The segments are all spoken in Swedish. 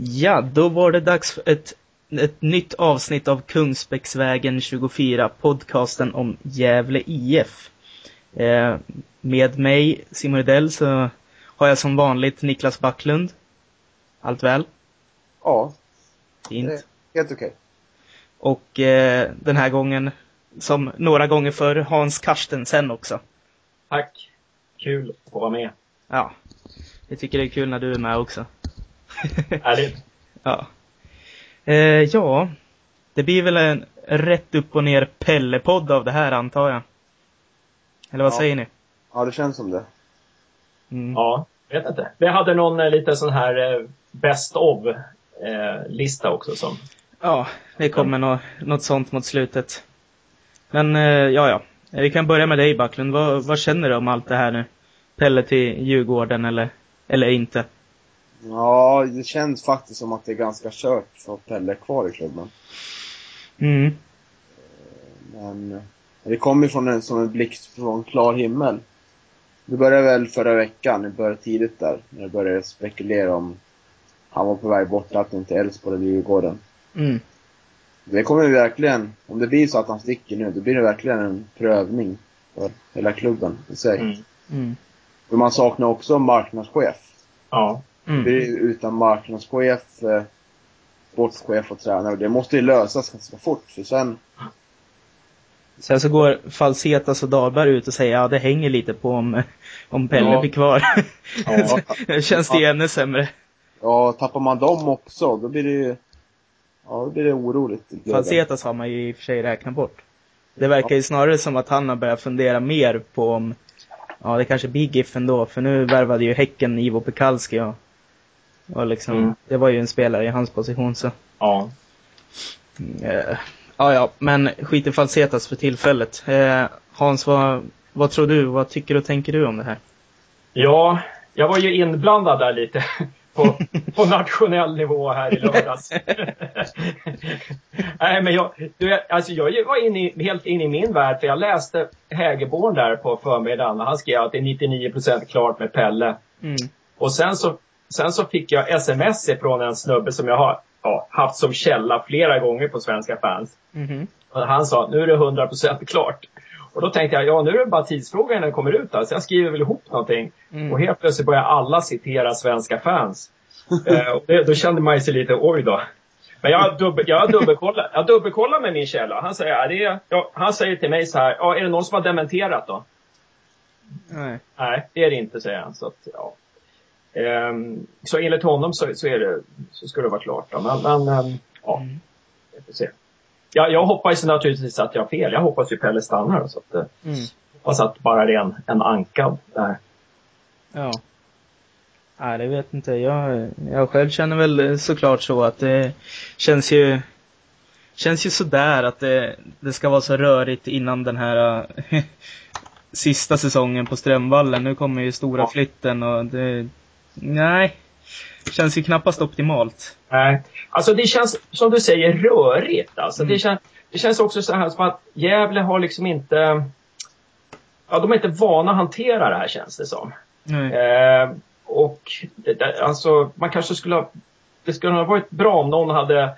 Ja, då var det dags för ett, ett nytt avsnitt av Kungsbäcksvägen 24, podcasten om Gävle IF. Eh, med mig, Simon Rydell, så har jag som vanligt Niklas Backlund. Allt väl? Ja. Fint. Helt okej. Okay. Och eh, den här gången, som några gånger förr, Hans Karstensen också. Tack. Kul att vara med. Ja. Jag tycker det är kul när du är med också. Härligt. ja. Eh, ja, det blir väl en rätt upp och ner Pelle-podd av det här antar jag. Eller vad ja. säger ni? Ja, det känns som det. Mm. Ja, vet inte. Vi hade någon eh, lite sån här eh, best of eh, lista också som. Ja, det kommer ja. något sånt mot slutet. Men eh, ja, ja. Vi kan börja med dig Backlund. Vad, vad känner du om allt det här nu? Pelle till Djurgården eller, eller inte? Ja, det känns faktiskt som att det är ganska kört för Pelle kvar i klubben. Mm. Men det kommer från en, som en blixt från klar himmel. Det började väl förra veckan, det började tidigt där, när det började spekulera om han var på väg bort, att inte Elfsborg eller Djurgården. Mm. Det kommer verkligen, om det blir så att han sticker nu, då blir det verkligen en prövning för hela klubben i sig. Mm. Mm. För man saknar också marknadschef. Ja. Mm. Det är utan marknadschef, eh, sportchef och tränare. Det måste ju lösas ganska fort, för sen... Sen så går Falsetas och Dahlberg ut och säger ja det hänger lite på om, om Pelle Ja. blir kvar. Ja. känns det ju ännu sämre. Ja, tappar man dem också, då blir det ju... Ja, då blir det oroligt. Falsetas har man ju i och för sig räknat bort. Det verkar ju snarare som att han har börjat fundera mer på om Ja, det kanske blir GIF ändå, för nu värvade ju Häcken Ivo Pekalski och, och liksom, Mm. det var ju en spelare i hans position så. Ja. Eh, ja, ja, men skit i Falsetas för tillfället. Eh, Hans, vad, vad tror du? Vad tycker och tänker du om det här? Ja, jag var ju inblandad där lite på, på nationell nivå här i lördags. Nej, men jag, du, alltså jag var inne i, helt inne i min värld, för jag läste Hägerborn där på förmiddagen han skrev att det är 99% klart med Pelle. Mm. Och sen så, sen så fick jag sms ifrån en snubbe som jag har ja, haft som källa flera gånger på Svenska fans. Mhm. Och han sa, nu är det 100% klart. Och då tänkte jag, ja nu är det bara tidsfråga innan den kommer ut. Alltså jag skriver väl ihop någonting. Mm. Och helt plötsligt börjar alla citera svenska fans. eh, och det, då kände man sig lite, oj då. Men jag har dubbel, jag har dubbelkollat, jag har dubbelkollat med min källa. Han säger, ja, det är, ja, han säger till mig så här, ja, är det någon som har dementerat då? Nej. Nej, det är det inte, säger han. Så, att, ja. Ehm, så enligt honom så, så, är det, så ska det vara klart. Då. Men, men ehm, ja, Mm. vi får se. Ja, jag hoppas naturligtvis att jag har fel. Jag hoppas ju Pelle stannar. Så att, eh, Mm. hoppas att bara det är en, en ankad där. Ja. Nej, det vet inte. Jag, jag själv känner väl såklart så att det känns ju Känns ju sådär att det, det ska vara så rörigt innan den här äh, sista säsongen på Strömvallen. Nu kommer ju stora Ja. flytten och det, nej. Känns ju knappast optimalt. Nej, alltså det känns som du säger rörigt. Alltså Mm. det, känns, det känns också så här som att Gävle har liksom inte... Ja, de är inte vana att hantera det här känns det som. Nej. Eh, och det, alltså, man kanske skulle ha... Det skulle ha varit bra om någon hade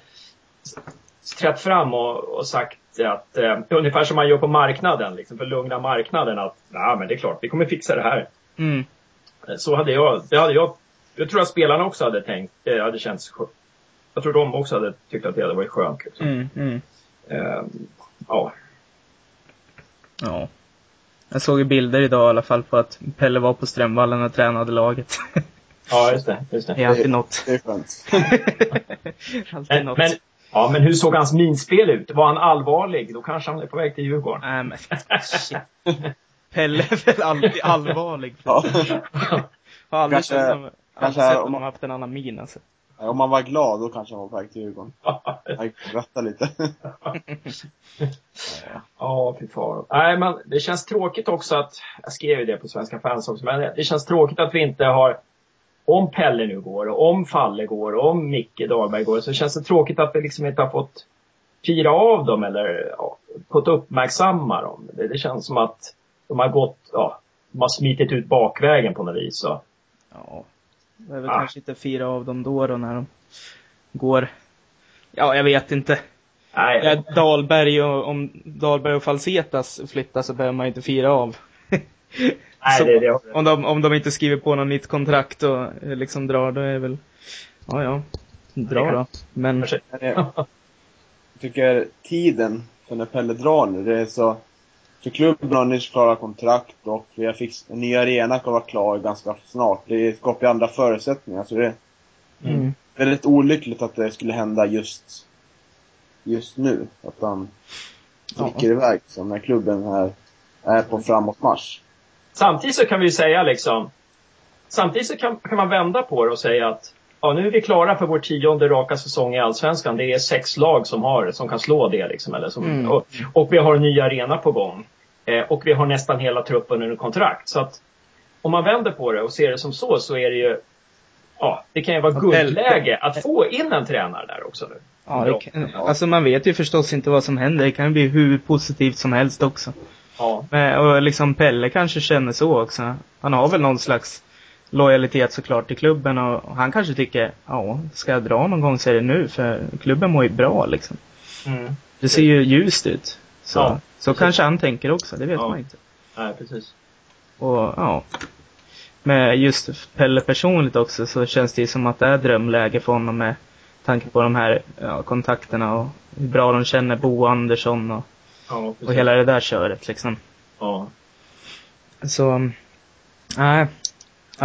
trätt fram och, och sagt att, eh, ungefär som man gör på marknaden, liksom, för att lugna marknaden, att nej men det är klart, vi kommer fixa det här. Mm. Eh, Så hade jag, det hade jag, jag tror att spelarna också hade tänkt, det hade känts skö- Jag tror de också hade tyckt att det hade varit skönt. Liksom. Mm, mm. Eh, ja, Ja. Jag såg ju bilder idag i alla fall på att Pelle var på Strömvallen och tränade laget. ja, just det. Just det. Det är alltid något. Det är skönt. alltid Men, något. men, ja, men hur såg hans minspel ut? Var han allvarlig? Då kanske han är på väg till Djurgården. Nej men shit. Pelle är väl alltid allvarlig. Ja. Har aldrig Kanske- sett honom, kanske aldrig sett om man- haft en annan min alltså. Om man var glad, då kanske han var på väg till Djurgården. Jag skrattar lite. Ja, fy fan. Nej, men det känns tråkigt också att, jag skrev ju det på Svenska fans också, men det känns tråkigt att vi inte har, om Pelle nu går, och om Falle går, och om Micke Dahlberg går, så känns det tråkigt att vi liksom inte har fått fira av dem eller ja, fått uppmärksamma dem. Det, det känns som att de har gått, ja, de har smitit ut bakvägen på något vis. Så. Ja. Det är väl Ah. kanske inte fyra av dem då, då när de går. Ja, jag vet inte. Nej, Ja, Dahlberg och, om Dahlberg och Falsetas flyttar så behöver man inte fira av. nej så- det, det, Om de, om de inte skriver på något nytt kontrakt och eh, liksom drar, då är väl, ja ja, dra då. Men, jag tycker tiden för när Pelle drar nu, det är så... För klubben har nyss klara kontrakt och vi har fix, en ny arena kommer vara klar ganska snart. Det skapar ju andra förutsättningar så det är mm, väldigt olyckligt att det skulle hända just, just nu. Att han sticker iväg så när klubben är, är på framåtmarsch. Samtidigt så kan vi ju säga liksom, samtidigt så kan, kan man vända på det och säga att ja, nu är vi klara för vår tionde raka säsong i Allsvenskan. Det är sex lag som, har, som kan slå det liksom. Eller som, Mm. och, och vi har en ny arena på gång. Eh, och vi har nästan hela truppen under kontrakt. Så att om man vänder på det och ser det som så, så är det ju Ja, det kan ju vara guldläge att få in en tränare där också nu. ja, kan, alltså man vet ju förstås inte vad som händer. Det kan ju bli hur positivt som helst också. Ja, Men, och liksom Pelle kanske känner så också. Han har väl någon slags lojalitet såklart till klubben och han kanske tycker, ja, ska jag dra någon gång så är det nu för klubben mår ju bra liksom. mm. Det ser ju ljust ut. Så, Ja, så kanske han tänker också, det vet Ja. man inte. Nej, precis. Och ja. Med just Pelle personligt också så känns det ju som att det är drömläge för honom med tanke på de här ja, kontakterna och hur bra de känner Bo Andersson och, Ja, och hela det där köret liksom. Ja. Så, nej.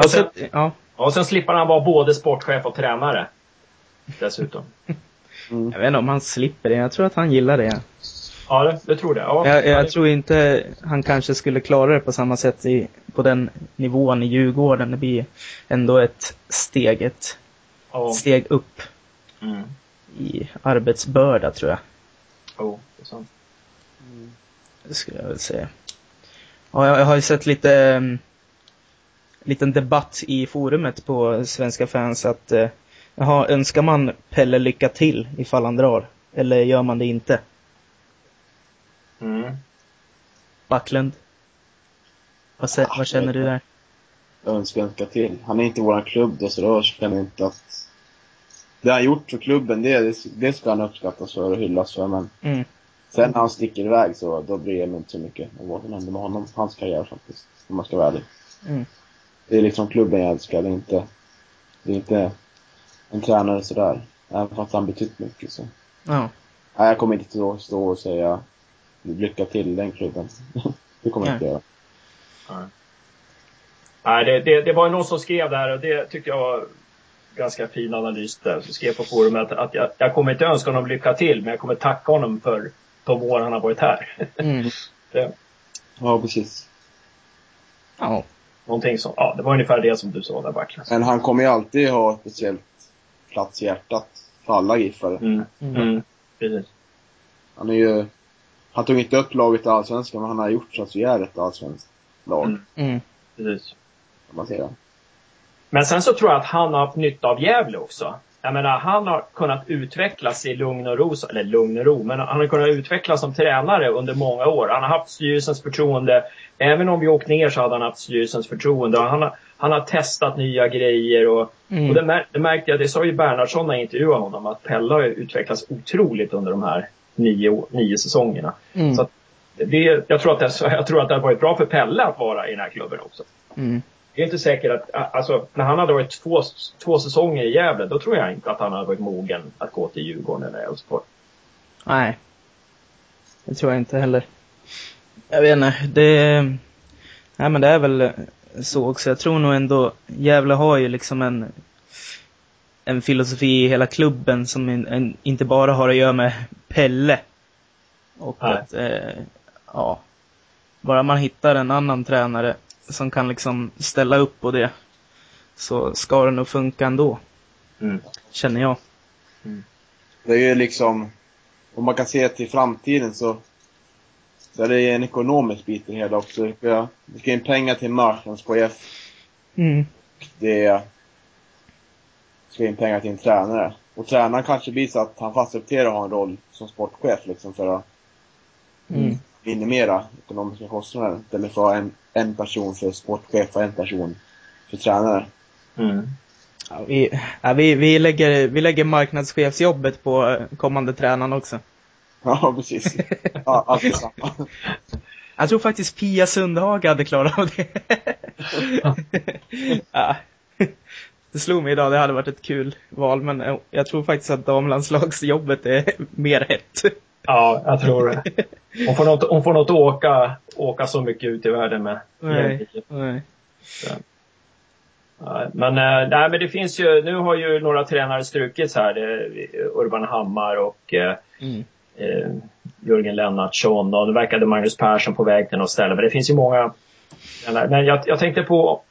Och sen- ja. Och sen slipper han vara både sportchef och tränare. Dessutom. Mm. Jag vet inte om han slipper det. Jag tror att han gillar det. Ja, det, det tror jag. Ja, Jag, ja, jag det- tror inte han kanske skulle klara det på samma sätt i, på den nivån i Djurgården. Det blir ändå ett steg, ett ja. steg upp Mm. i arbetsbörda tror jag. Jo, det är sant. Det skulle jag väl säga. Ja, jag, jag har ju sett lite um, liten debatt i forumet på Svenska fans att uh, jaha, önskar man Pelle lycka till ifall han drar? Eller gör man det inte? Mm. Backlund? Vad, sä- vad känner du där? Jag önskar önska till. Han är inte våran klubb då, så då känner jag inte att... Det han gjort för klubben, det, det, det ska han uppskattas för och hyllas för, men Mm. sen när han sticker iväg så då bryr jag mig inte så mycket om vad som händer med honom, hans karriär faktiskt. Om man ska vara ärlig. Mm. Det är liksom klubben jag älskar, det är inte, det är inte en tränare sådär. Även fast han betytt mycket så. Ja. Nej, jag kommer inte stå, stå och säga lycka till den klubben. det kommer jag inte göra. Nej. Nej, det, det, det var ju någon som skrev där och det tyckte jag var ganska fin analys där. Som skrev på forumet att, att jag, jag kommer inte önska honom lycka till, men jag kommer tacka honom för de år han har varit här. Mm. Ja, precis. Ja. Någonting som, ja, det var ungefär det som du sa där Backlund. Men han kommer ju alltid ha ett speciellt plats i hjärtat för alla giffare. Mm. Mm. Mm. Precis. Han är ju... Han tog inte upp laget i Allsvenskan, men han har gjort så att vi är ett allsvenskt lag, Mm. Mm. Precis. man säga. Men sen så tror jag att han har haft nytta av Gävle också. Jag menar, han har kunnat utvecklas i lugn och ro, eller lugn och ro, men han har kunnat utvecklas som tränare under många år. Han har haft styrelsens förtroende. Även om vi åkt ner så hade han haft styrelsens förtroende. Han, har, han har testat nya grejer och, Mm. och det, mär, det märkte jag, det sa ju Bernhardsson när jag intervjuade honom, att Pelle har utvecklats otroligt under de här nio, nio säsongerna. Mm. Så det, jag, tror att det, jag tror att det har varit bra för Pelle att vara i den här klubben också. Mm. Det är inte säkert att, alltså när han hade varit två, två säsonger i Gävle, då tror jag inte att han hade varit mogen att gå till Djurgården eller Elfsborg. Nej. Det tror jag inte heller. Jag vet inte, det... Nej men det är väl så också. Jag tror nog ändå, Gävle har ju liksom en en filosofi i hela klubben som en, en, inte bara har att göra med Pelle. Och Nej. att, eh, ja. Bara man hittar en annan tränare som kan liksom ställa upp på det. Så ska det nog funka ändå, Mm. känner jag. Det är ju liksom... Om man kan se till framtiden så... Så är det en ekonomisk bit i det hela också. Det ska, in pengar till marknadschef. Mm. Det ska in pengar till en tränare. Och tränaren kanske blir så att han får acceptera att ha en roll som sportchef liksom för att Mm. Minimera ekonomiska kostnader. Istället för att ha en, en person för sportchef och en person för tränare. Mm. Ja, vi, ja, vi, vi, lägger, vi lägger marknadschefsjobbet på eh, kommande tränaren också. Ja, precis. Ja, allt samma. Jag tror faktiskt Pia Sundhage hade klarat av det. ja. Det slog mig idag, det hade varit ett kul val, men eh, jag tror faktiskt att damlandslagsjobbet är mer hett. Ja, jag tror det. Hon får något, hon får något att åka, åka så mycket ut i världen med. Nej, nej. Men, äh, nej, men det finns ju, nu har ju några tränare strukits här. Urban Hammar och äh, mm. äh, Jörgen Lennartsson och det verkade Magnus Persson på väg till något ställe. Men det finns ju många. Men jag, jag tänkte på,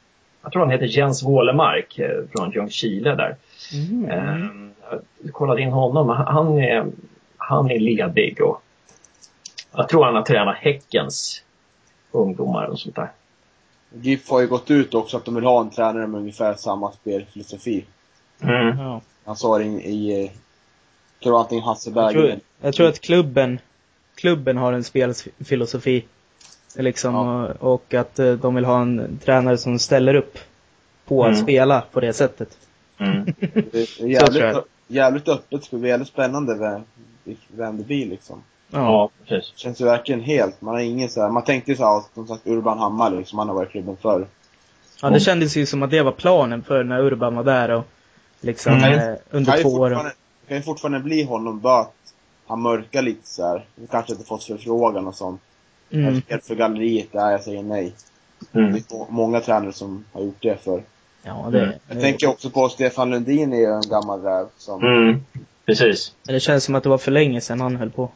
jag tror han heter Jens Wålemark från Ljungskile där. Mm. jag kollade in honom. Han är, han är ledig och jag tror han har tränat Häckens ungdomar och sånt där. GIF har ju gått ut också att de vill ha en tränare med ungefär samma spelfilosofi. Mm. Ja. Han sa det i, i tror antingen Hasse Berg jag tror, jag tror att klubben, klubben har en spelfilosofi. Liksom, ja. och, och, att eh, de vill ha en tränare som ställer upp på mm. att spela på det sättet. Mm. det är jävligt, jävligt öppet, det ska bli jävligt spännande blir liksom. Ja, precis. Känns ju verkligen helt, man har ingen så här, man tänkte ju såhär, som sagt Urban Hammar liksom, han har varit i klubben förr. Ja, det kändes ju som att det var planen för när Urban var där och liksom mm. eh, under två år. Det kan ju fortfarande bli honom bara att han mörkar lite så här. kanske inte fått förfrågan och sånt. Mm. Jag för galleriet, där jag säger nej. Mm. Det är många tränare som har gjort det för. Ja, det, Jag det, tänker också på Stefan Lundin är ju en gammal räv som... Mm. Precis. Det känns som att det var för länge sedan han höll på.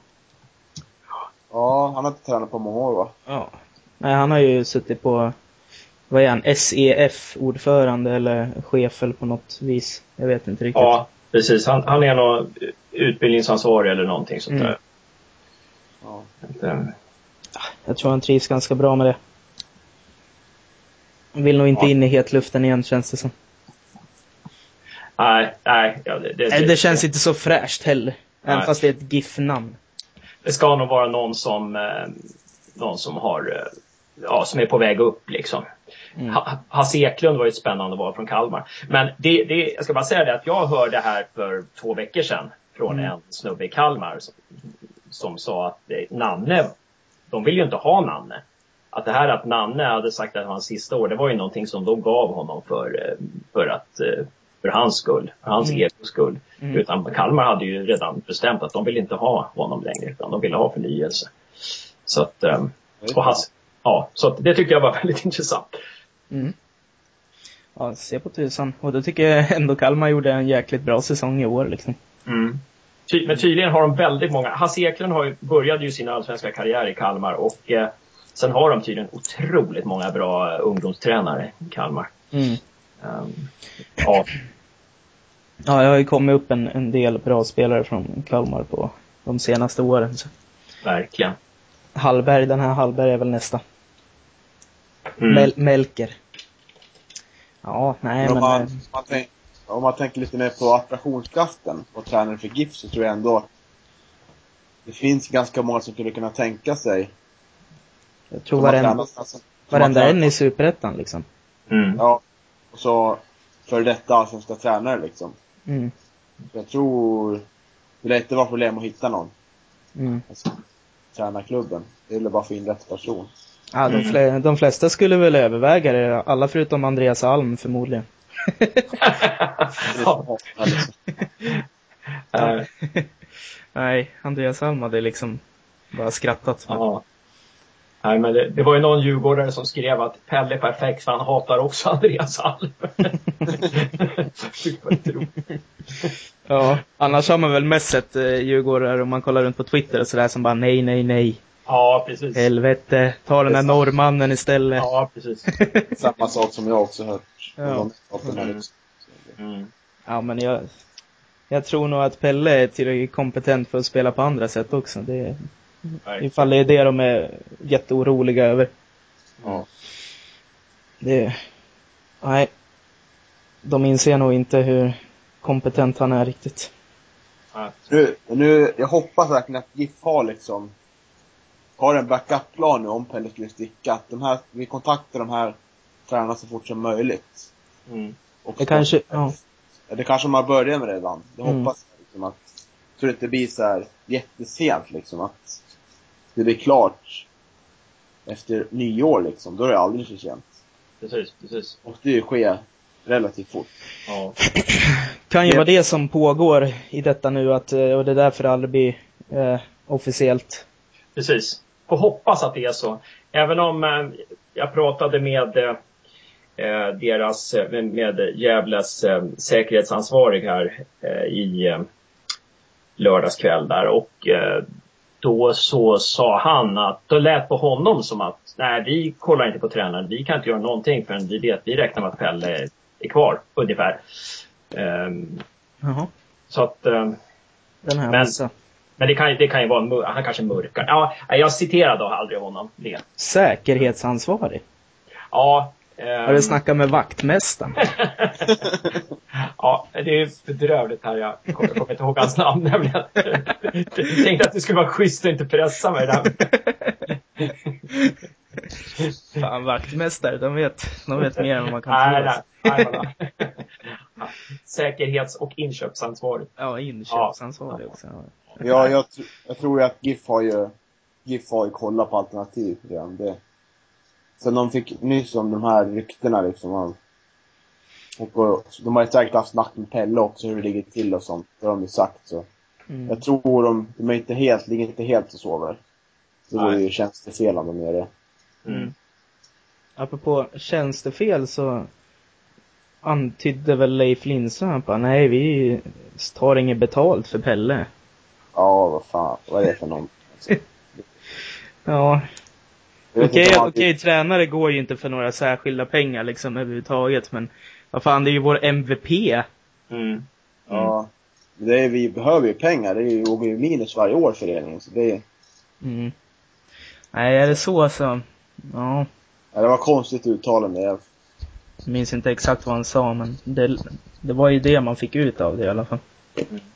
Ja, han har inte tränat på många år va? Ja. Nej, han har ju suttit på, vad är han, SEF-ordförande eller chef eller på något vis. Jag vet inte riktigt. Ja, precis. Han, han är nog utbildningsansvarig eller någonting sånt mm. där. Ja. Jag tror han trivs ganska bra med det. Han vill nog inte ja. in i hetluften igen känns det som. Nej, nej. Ja, det, det, det, känns inte så fräscht heller. Nej. Även fast det är ett GIF-namn det ska nog vara någon som, eh, någon som har, eh, ja, som är på väg upp liksom. Mm. Hasse Eklund var ju ett spännande val från Kalmar. Men det, det, jag ska bara säga det att jag hörde här för två veckor sedan från mm. en snubbe i Kalmar som, som sa att eh, Nanne, de vill ju inte ha Nanne. Att det här att Nanne hade sagt att det var hans sista år, det var ju någonting som de gav honom för, för att för hans skull, för hans mm. egos skull. Mm. Utan Kalmar hade ju redan bestämt att de vill inte ha honom längre, utan de ville ha förnyelse. Så att, um, och hans, ja, så att det tycker jag var väldigt intressant. Mm. Ja, se på tusan. Och då tycker jag ändå Kalmar gjorde en jäkligt bra säsong i år liksom. Mm. Ty men tydligen har de väldigt många, Hasse Eklund har ju, började ju sin allsvenska karriär i Kalmar och eh, sen har de tydligen otroligt många bra ungdomstränare i Kalmar. Mm. Um, ja. Ja, jag har ju kommit upp en, en del bra spelare från Kalmar på de senaste åren. Så. Verkligen. Hallberg, den här Hallberg är väl nästa. Mm. Mel Melker. Ja, nej om men... Man, men... Man tänk, om man tänker lite mer på attraktionskraften på tränaren för GIF så tror jag ändå det finns ganska många som skulle kunna tänka sig Jag tror varenda, varenda en i Superettan liksom. Mm. Ja. Och så för detta allsvenska tränare liksom. Mm. Jag tror det lär inte vara problem att hitta någon. Mm. Alltså, tränarklubben. Det gäller bara att få in rätt person. Ja, de, fl de flesta skulle väl överväga det. Alla förutom Andreas Alm förmodligen. ja. Nej, Andreas Alm hade liksom bara skrattat. Ja. Nej, men det, det, var ju någon djurgårdare som skrev att Pelle är perfekt för han hatar också Andreas Alm. ja, annars har man väl mest sett eh, djurgårdare om man kollar runt på Twitter och sådär som bara nej, nej, nej. Ja, precis. Helvete, ta den där norrmannen istället. Ja, precis. Samma sak som jag också hört. Ja. Mm. Ja, men jag, jag tror nog att Pelle är tillräckligt kompetent för att spela på andra sätt också. Det, Nej. Ifall det är det de är jätteoroliga över. Ja. Det, nej. De inser nog inte hur kompetent han är riktigt. Nu, nu, jag hoppas verkligen att GIF har liksom, har en backup-plan nu om Pelle skulle sticka. Att de här, vi kontaktar de här tränarna så fort som möjligt. Mm. Och det kanske, ja. det kanske man börjar med redan. Det Mm. hoppas jag liksom att, så det inte blir så här jättesent liksom att det blir klart efter nyår liksom. Då är det aldrig för sent. Precis, precis. Och det ju ske relativt fort. Ja. Kan ju Det- vara det som pågår i detta nu att, eh, och det är därför det aldrig blir eh, officiellt. Precis. Får hoppas att det är så. Även om eh, jag pratade med eh, eh, deras, eh, med Gävles eh, säkerhetsansvarig här eh, i eh, lördagskväll där och eh, då så sa han att, då lät på honom som att nej vi kollar inte på tränaren, vi kan inte göra någonting förrän vi vet, vi räknar med att Pelle är kvar ungefär. Ehm, Jaha, så att eh, den här Men- men det kan, det kan ju vara han kanske mörkar. Ja, jag citerade aldrig honom det. Säkerhetsansvarig. Ja. Ehm, Har du snackat med vaktmästaren? ja, det är bedrövligt här. Jag kommer, kommer inte ihåg hans namn nämligen. Jag tänkte att det skulle vara schysst att inte pressa mig där. Fan, vaktmästare, de vet, de vet mer än man kan Nej, tro. nej, nej, nej. Säkerhets och inköpsansvarig. Ja, inköpsansvarig också. Ja. Ja, jag, tr- jag tror att GIF har ju, GIF har ju kollat på alternativ redan. Det. Sen de fick nyss om de här ryktena liksom. Och, och de har ju säkert haft snack med Pelle också hur det ligger till och sånt. Det har de ju sagt så. Mm. Jag tror de, de är inte helt, ligger inte helt och sover. Så Nej. är ju tjänstefel om de gör det. Mm. Apropå tjänstefel så antydde väl Leif Lindström att nej vi tar inget betalt för Pelle. Ja, vad fan, vad är det för någon? Ja, okej, okej, han- tränare går ju inte för några särskilda pengar liksom överhuvudtaget men vad fan, det är ju vår MVP. Mm. Ja. Det är, vi behöver ju pengar. Det är ju, går ju minus varje år föreningen. Så det, är- Mm. Nej, är det så så, ja, ja, det var konstigt uttalande. Jag, minns inte exakt vad han sa men det, det var ju det man fick ut av det i alla fall.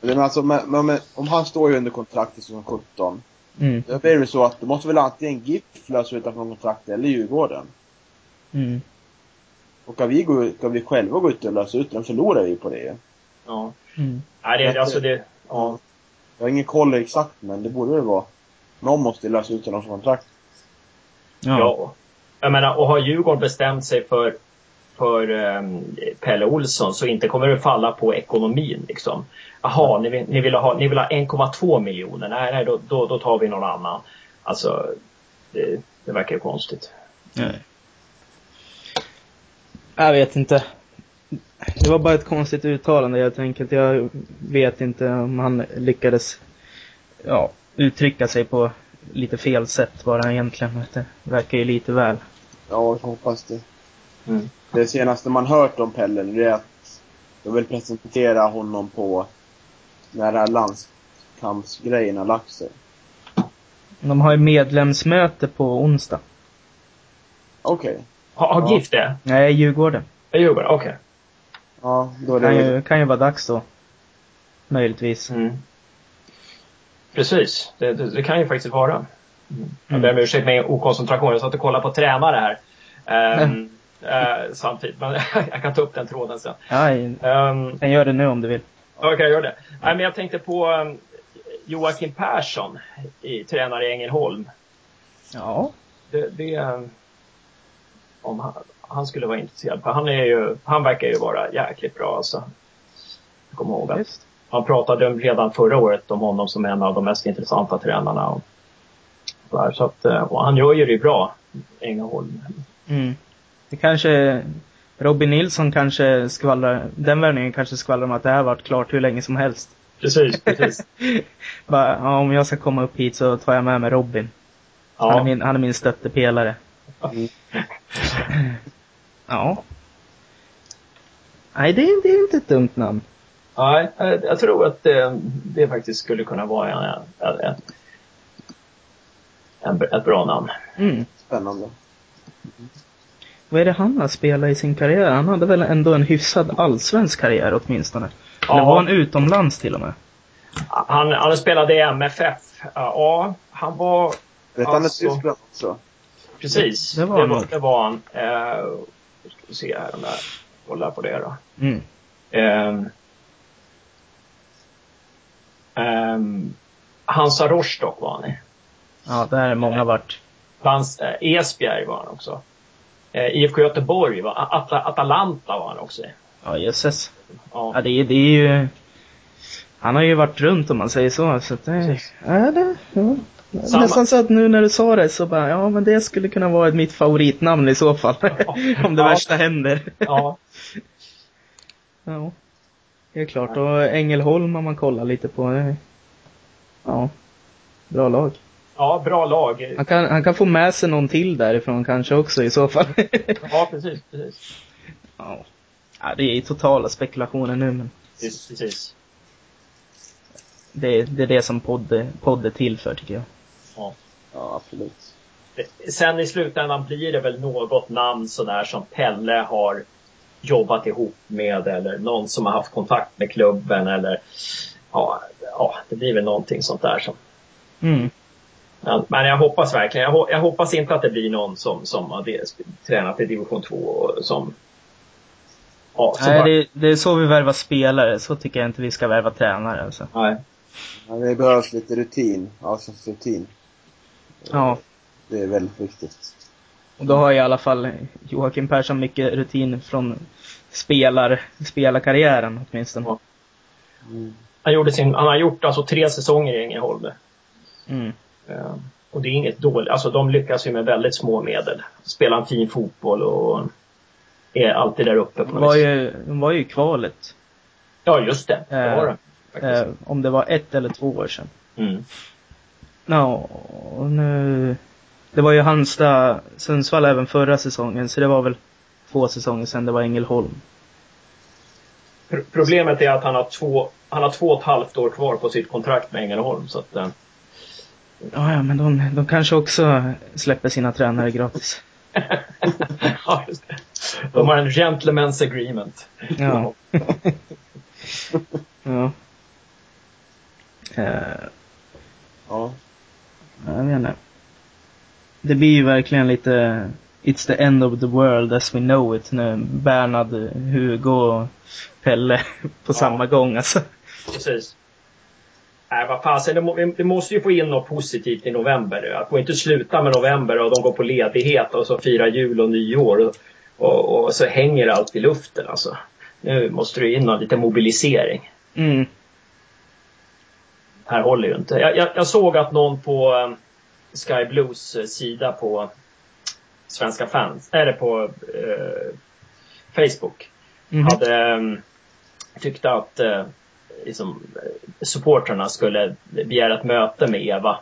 men alltså, men, men, om han står ju under kontrakt till säsong 17. Mm. Då blir det så att det måste väl antingen GIF lösa utanför kontrakt eller Djurgården. Mm. Och ska vi, gå, ska vi själva gå ut och lösa ut den förlorar vi på det. Ja. Mm. Nej, det, alltså det, ja. Jag har ingen koll exakt men det borde väl vara. Någon måste lösa ut den från kontrakt. Ja. Ja. Jag menar, och har Djurgården bestämt sig för, för ehm, Pelle Olsson så inte kommer det falla på ekonomin liksom. Jaha, ni vill, ni vill ha, ni vill ha 1,2 miljoner. Nej, nej, då, då, då tar vi någon annan. Alltså, det, det verkar ju konstigt. Nej. Jag vet inte. Det var bara ett konstigt uttalande helt enkelt. Jag vet inte om han lyckades ja, uttrycka sig på lite fel sätt bara egentligen. Det verkar ju lite väl. Ja, jag hoppas det. Mm. Det senaste man hört om Pelle det är att de vill presentera honom på när det här landskampsgrejen har lagt sig. De har ju medlemsmöte på onsdag. Okej. Har, har Ja. GIF det? Nej, Djurgården. Det är Djurgården, okej. Ja, då är Kan det ju, kan ju vara dags då. Möjligtvis. Mm. Precis, det, det, det kan ju faktiskt vara. Mm. Jag ber om ursäkt med okoncentration. Jag satt och kollade på tränare här. Ehm, eh, samtidigt, men jag kan ta upp den tråden sen. Ja, jag Um, kan göra det nu om du vill. Okej, gör det. Nej, men jag tänkte på um, Joakim Persson, i, tränare i Ängelholm. Ja. Det, det, om han, han skulle vara intresserad. För han, är ju, han verkar ju vara jäkligt bra alltså. Jag kommer ihåg att han pratade om redan förra året om honom som en av de mest intressanta tränarna. Och, så här, så att, eh, och han gör ju det bra, Ängelholm. Mm. Det kanske, Robin Nilsson kanske skvallrar, den värvningen kanske skvallrar om att det här varit klart hur länge som helst. Precis, precis. Bara, ja, om jag ska komma upp hit så tar jag med mig Robin. Han, är Ja, min, han är min stöttepelare. Mm. Ja. Nej, det är, det är inte ett dumt namn. nej, jag, jag tror att det, det faktiskt skulle kunna vara en, en, en, en, ett bra namn. Mm. spännande. Vad är det han har spelat i sin karriär? Han hade väl ändå en hyfsad allsvensk karriär åtminstone? Eller var han utomlands till och med? Han, han spelade i MFF. Ja, han var... Vet han alltså, med Tyskland också? Precis, det, det var, det var, det var han. Eh, ska vi se här om jag kollar på det då. Mm. Eh, eh, Hansa Rostock var han i. Ja, där är många vart. Hans, eh, Esbjerg var han också. Eh, IFK Göteborg var At Atalanta var han också. Ja, jösses. Ja. Ja, det, är- det är ju... Han har ju varit runt om man säger så, så att det... Ja, det... Ja. Samma. Nästan så att nu när du sa det så bara, ja men det skulle kunna vara mitt favoritnamn i så fall. om det Ja. värsta händer. ja. Ja. Det är klart. Och Ängelholm har man kollat lite på. Det- Ja. Bra lag. Ja, bra lag. Han kan, han kan få med sig någon till därifrån kanske också i så fall. Ja, precis, precis. ja. ja. Det är totala spekulationer nu men Precis, precis. det, är- det är det som podd, podd är till för tycker jag. Ja. Ja, absolut. Sen i slutändan blir det väl något namn sådär som Pelle har jobbat ihop med eller någon som har haft kontakt med klubben eller ja, ja det blir väl någonting sånt där som Mm. Men, men jag hoppas verkligen, jag, ho- jag hoppas inte att det blir någon som, som har tränat i division 2 och som ja, som Nej, bara, det, det är så vi värvar spelare. Så tycker jag inte vi ska värva tränare alltså. nej. Men det behövs lite rutin. Alltså rutin. Ja. Det är väldigt viktigt. Och då har i alla fall Joakim Persson mycket rutin från spelar, spelarkarriären åtminstone. Ja. Han, gjorde sin, han har gjort alltså tre säsonger i Ängelholm. Mm. Eh, Och det är inget dåligt, alltså de lyckas ju med väldigt små medel. Spelar en fin fotboll och är alltid där uppe på De något var vis. ju, de var ju i kvalet. Ja, just det. Det var det. faktiskt. Eh, om det var ett eller två år sedan. Mm. Ja, och nu... Det var ju Halmstad, Sundsvall även förra säsongen, så det var väl två säsonger sedan det var Ängelholm. Pro- Problemet är att han har, två, han har två och ett halvt år kvar på sitt kontrakt med Ängelholm. Så att, eh, Ja, ja, men de, de kanske också släpper sina tränare gratis. ja, just det. De har en gentleman's agreement. Ja. ja. Eh, Ja. jag vet inte. Det blir ju verkligen lite It's the end of the world as we know it nu. Bernhard, Hugo och Pelle på samma gång alltså. Precis. Nej, vad fasen, det, det måste ju få in något positivt i november. Att få inte sluta med november och de går på ledighet och så firar jul och nyår. Och, och, och så hänger allt i luften alltså. Nu måste det in någon lite mobilisering. Mm. här håller ju inte. Jag, jag, jag såg att någon på eh, Sky Blues eh, sida på Svenska fans, eller på eh, Facebook, Mhm. hade eh, tyckte att liksom, supportrarna skulle begära ett möte med Eva.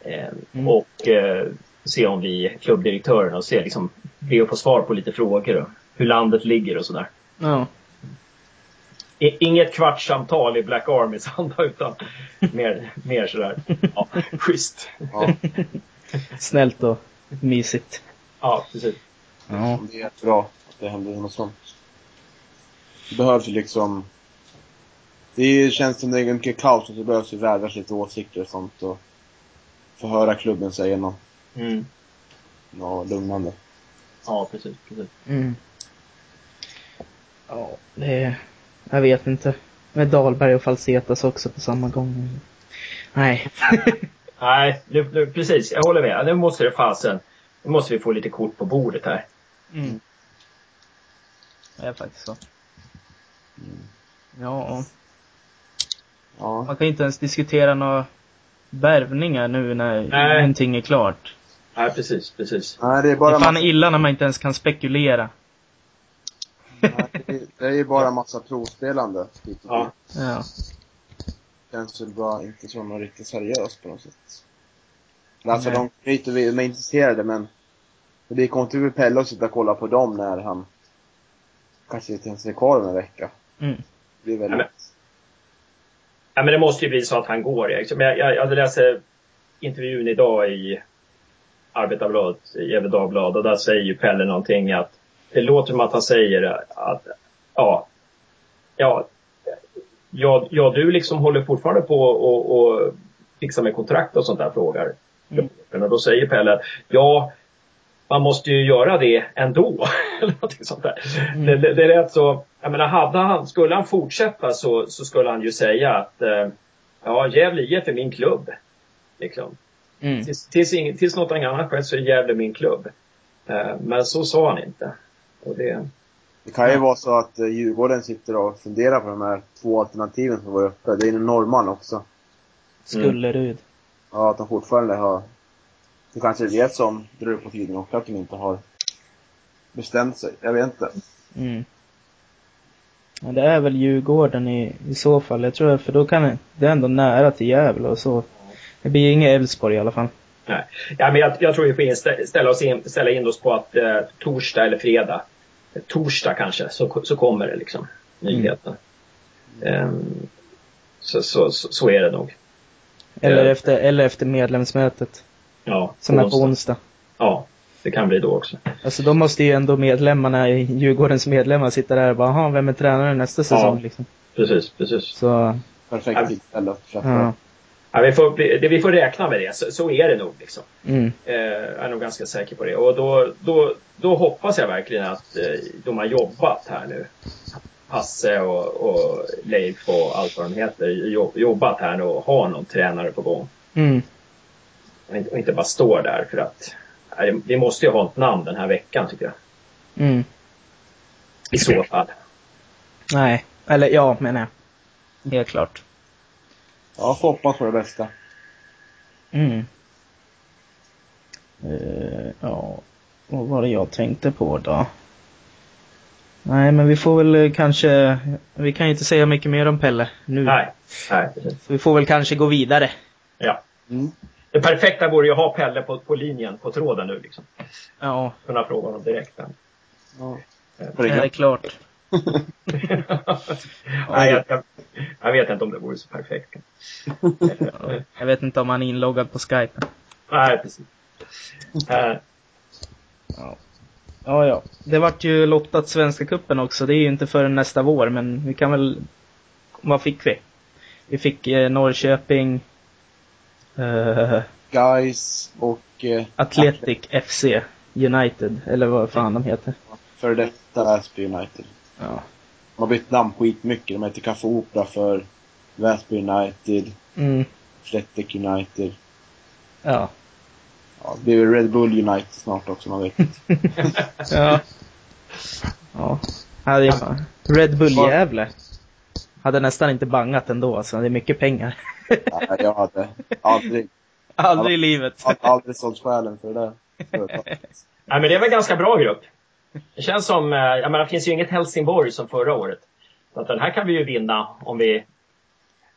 Eh, Mm. Och eh, se om vi, klubbdirektören, och se liksom, be att få svar på lite frågor och hur landet ligger och sådär. Ja. I- Inget kvartssamtal i Black Armys anda utan mer, mer sådär, ja, schysst. Ja. Snällt och mysigt. Ja, precis. Ja. Det är jättebra att det händer något sånt. Det behövs ju liksom... Det känns som det är mycket kaos och det behövs ju värvas lite åsikter och sånt och få höra klubben säga något, Mm. något lugnande. Ja, precis, precis. Mm. Ja, det är... Jag vet inte. Med Dahlberg och Falsetas också på samma gång. Nej. Nej, nu, nu, precis. Jag håller med. Nu måste det fasen, nu måste vi få lite kort på bordet här. Mm. Det är faktiskt så. Mm. Ja, Ja. man kan ju inte ens diskutera några värvningar nu när Nej. ingenting är klart. Nej, precis, precis. Nej, det är Det bara är fan massa, illa när man inte ens kan spekulera. nej, det är- det är ju bara massa provspelande. Ja. Ja. känns väl bara inte som något riktigt seriöst på något sätt. Alltså Nej. de knyter vi, de är intresserade men det blir konstigt för Pelle att sitta och kolla på dem när han kanske inte ens är kvar om en vecka. Mm. Det blir men- väldigt... Ja, men det måste ju bli så att han går. Jag, jag, jag, jag läser intervjun idag i Arbetarbladet, i Gefle Dagblad, och där säger ju Pelle någonting att det låter som att han säger att ja, ja, ja, ja du liksom håller fortfarande på och, och fixar med kontrakt och sånt där, frågar Mm. Och då säger Pelle, ja, man måste ju göra det ändå. Eller någonting sånt där. Mm. Det, det, det är rätt så, jag menar, hade han, skulle han fortsätta så, så skulle han ju säga att eh, ja, Gävle IF är min klubb. Liksom. Mm. Tills, tills, ing, tills något annat skett så är Gävle min klubb. Eh, men så sa han inte. Och det, Det kan ju Ja. vara så att eh, Djurgården sitter och funderar på de här två alternativen som var uppe. Det är en norrman också. Skullerud. Ja, att de fortfarande har... Det kanske är det som drar ut på tiden och att de inte har bestämt sig. Jag vet inte. Mm. Ja, det är väl Djurgården i, i så fall. Jag tror, för då kan det, det är ändå nära till Gävle och så. Det blir inget Elfsborg i alla fall. nej. Ja, men jag, jag tror vi får ställa, oss in, ställa in oss på att eh, torsdag eller fredag, eh, torsdag kanske, så, så kommer det liksom. Nyheten. Ehm, så, så, så, så är det nog. Eller, Ja. efter, eller efter medlemsmötet. Ja, Som är på onsdag. onsdag. Ja, det kan bli då också. Alltså då måste ju ändå medlemmarna, i Djurgårdens medlemmar sitta där och bara, "Jaha, vem är tränare nästa säsong liksom? Precis, precis. Så, Perfekt tillfälle att ja. Ja, vi, får, det, vi får räkna med det, så, så är det nog. Liksom. Mm. Eh, jag är nog ganska säker på det. Och då, då, då hoppas jag verkligen att eh, de har jobbat här nu. Hasse och, och Leif och allt vad de heter. jobb- Jobbat här nu och har någon tränare på gång. Mm. Och inte, bara står där för att nej, vi måste ju ha ett namn den här veckan tycker jag. Mm. I så fall. Nej. Eller ja, menar jag. Helt klart. Ja, får hoppas på det bästa. Mm. Eh, ja, vad var det jag tänkte på då? Nej, men vi får väl eh, kanske, vi kan ju inte säga mycket mer om Pelle nu. Nej, nej precis. Så vi får väl kanske gå vidare. Ja. Mm. Det perfekta vore ju att ha Pelle på, på linjen, på tråden nu liksom. Ja, Kunna fråga honom direkt. Ja. det är klart. Nej, jag, jag, jag vet inte om det vore så perfekt. Ja, Jag vet inte om han är inloggad på Skype. Nej, precis. Eh, Ja. Ja, ja. Det vart ju lottat Svenska Kuppen också. Det är ju inte förrän nästa vår, men vi kan väl... Vad fick vi? Vi fick eh, Norrköping, eh, Guys och eh, Athletic FC United, eller vad fan de heter. För detta Väsby United. Ja. De har bytt namn skitmycket. De heter Café Opera för Väsby United, Mm. Athletic United. Ja. Ja, det blir Red Bull United snart också, man vet Ja. Ja. ja det är fan. Red Bull Gävle. Hade nästan inte bangat ändå, alltså. Det är mycket pengar. Nej, jag hade aldrig, Aldrig i livet. aldrig sålt själen för det där nej, men det är väl en ganska bra grupp. Det känns som, eh, jag menar, det finns ju inget Helsingborg som förra året. Så att den här kan vi ju vinna om vi,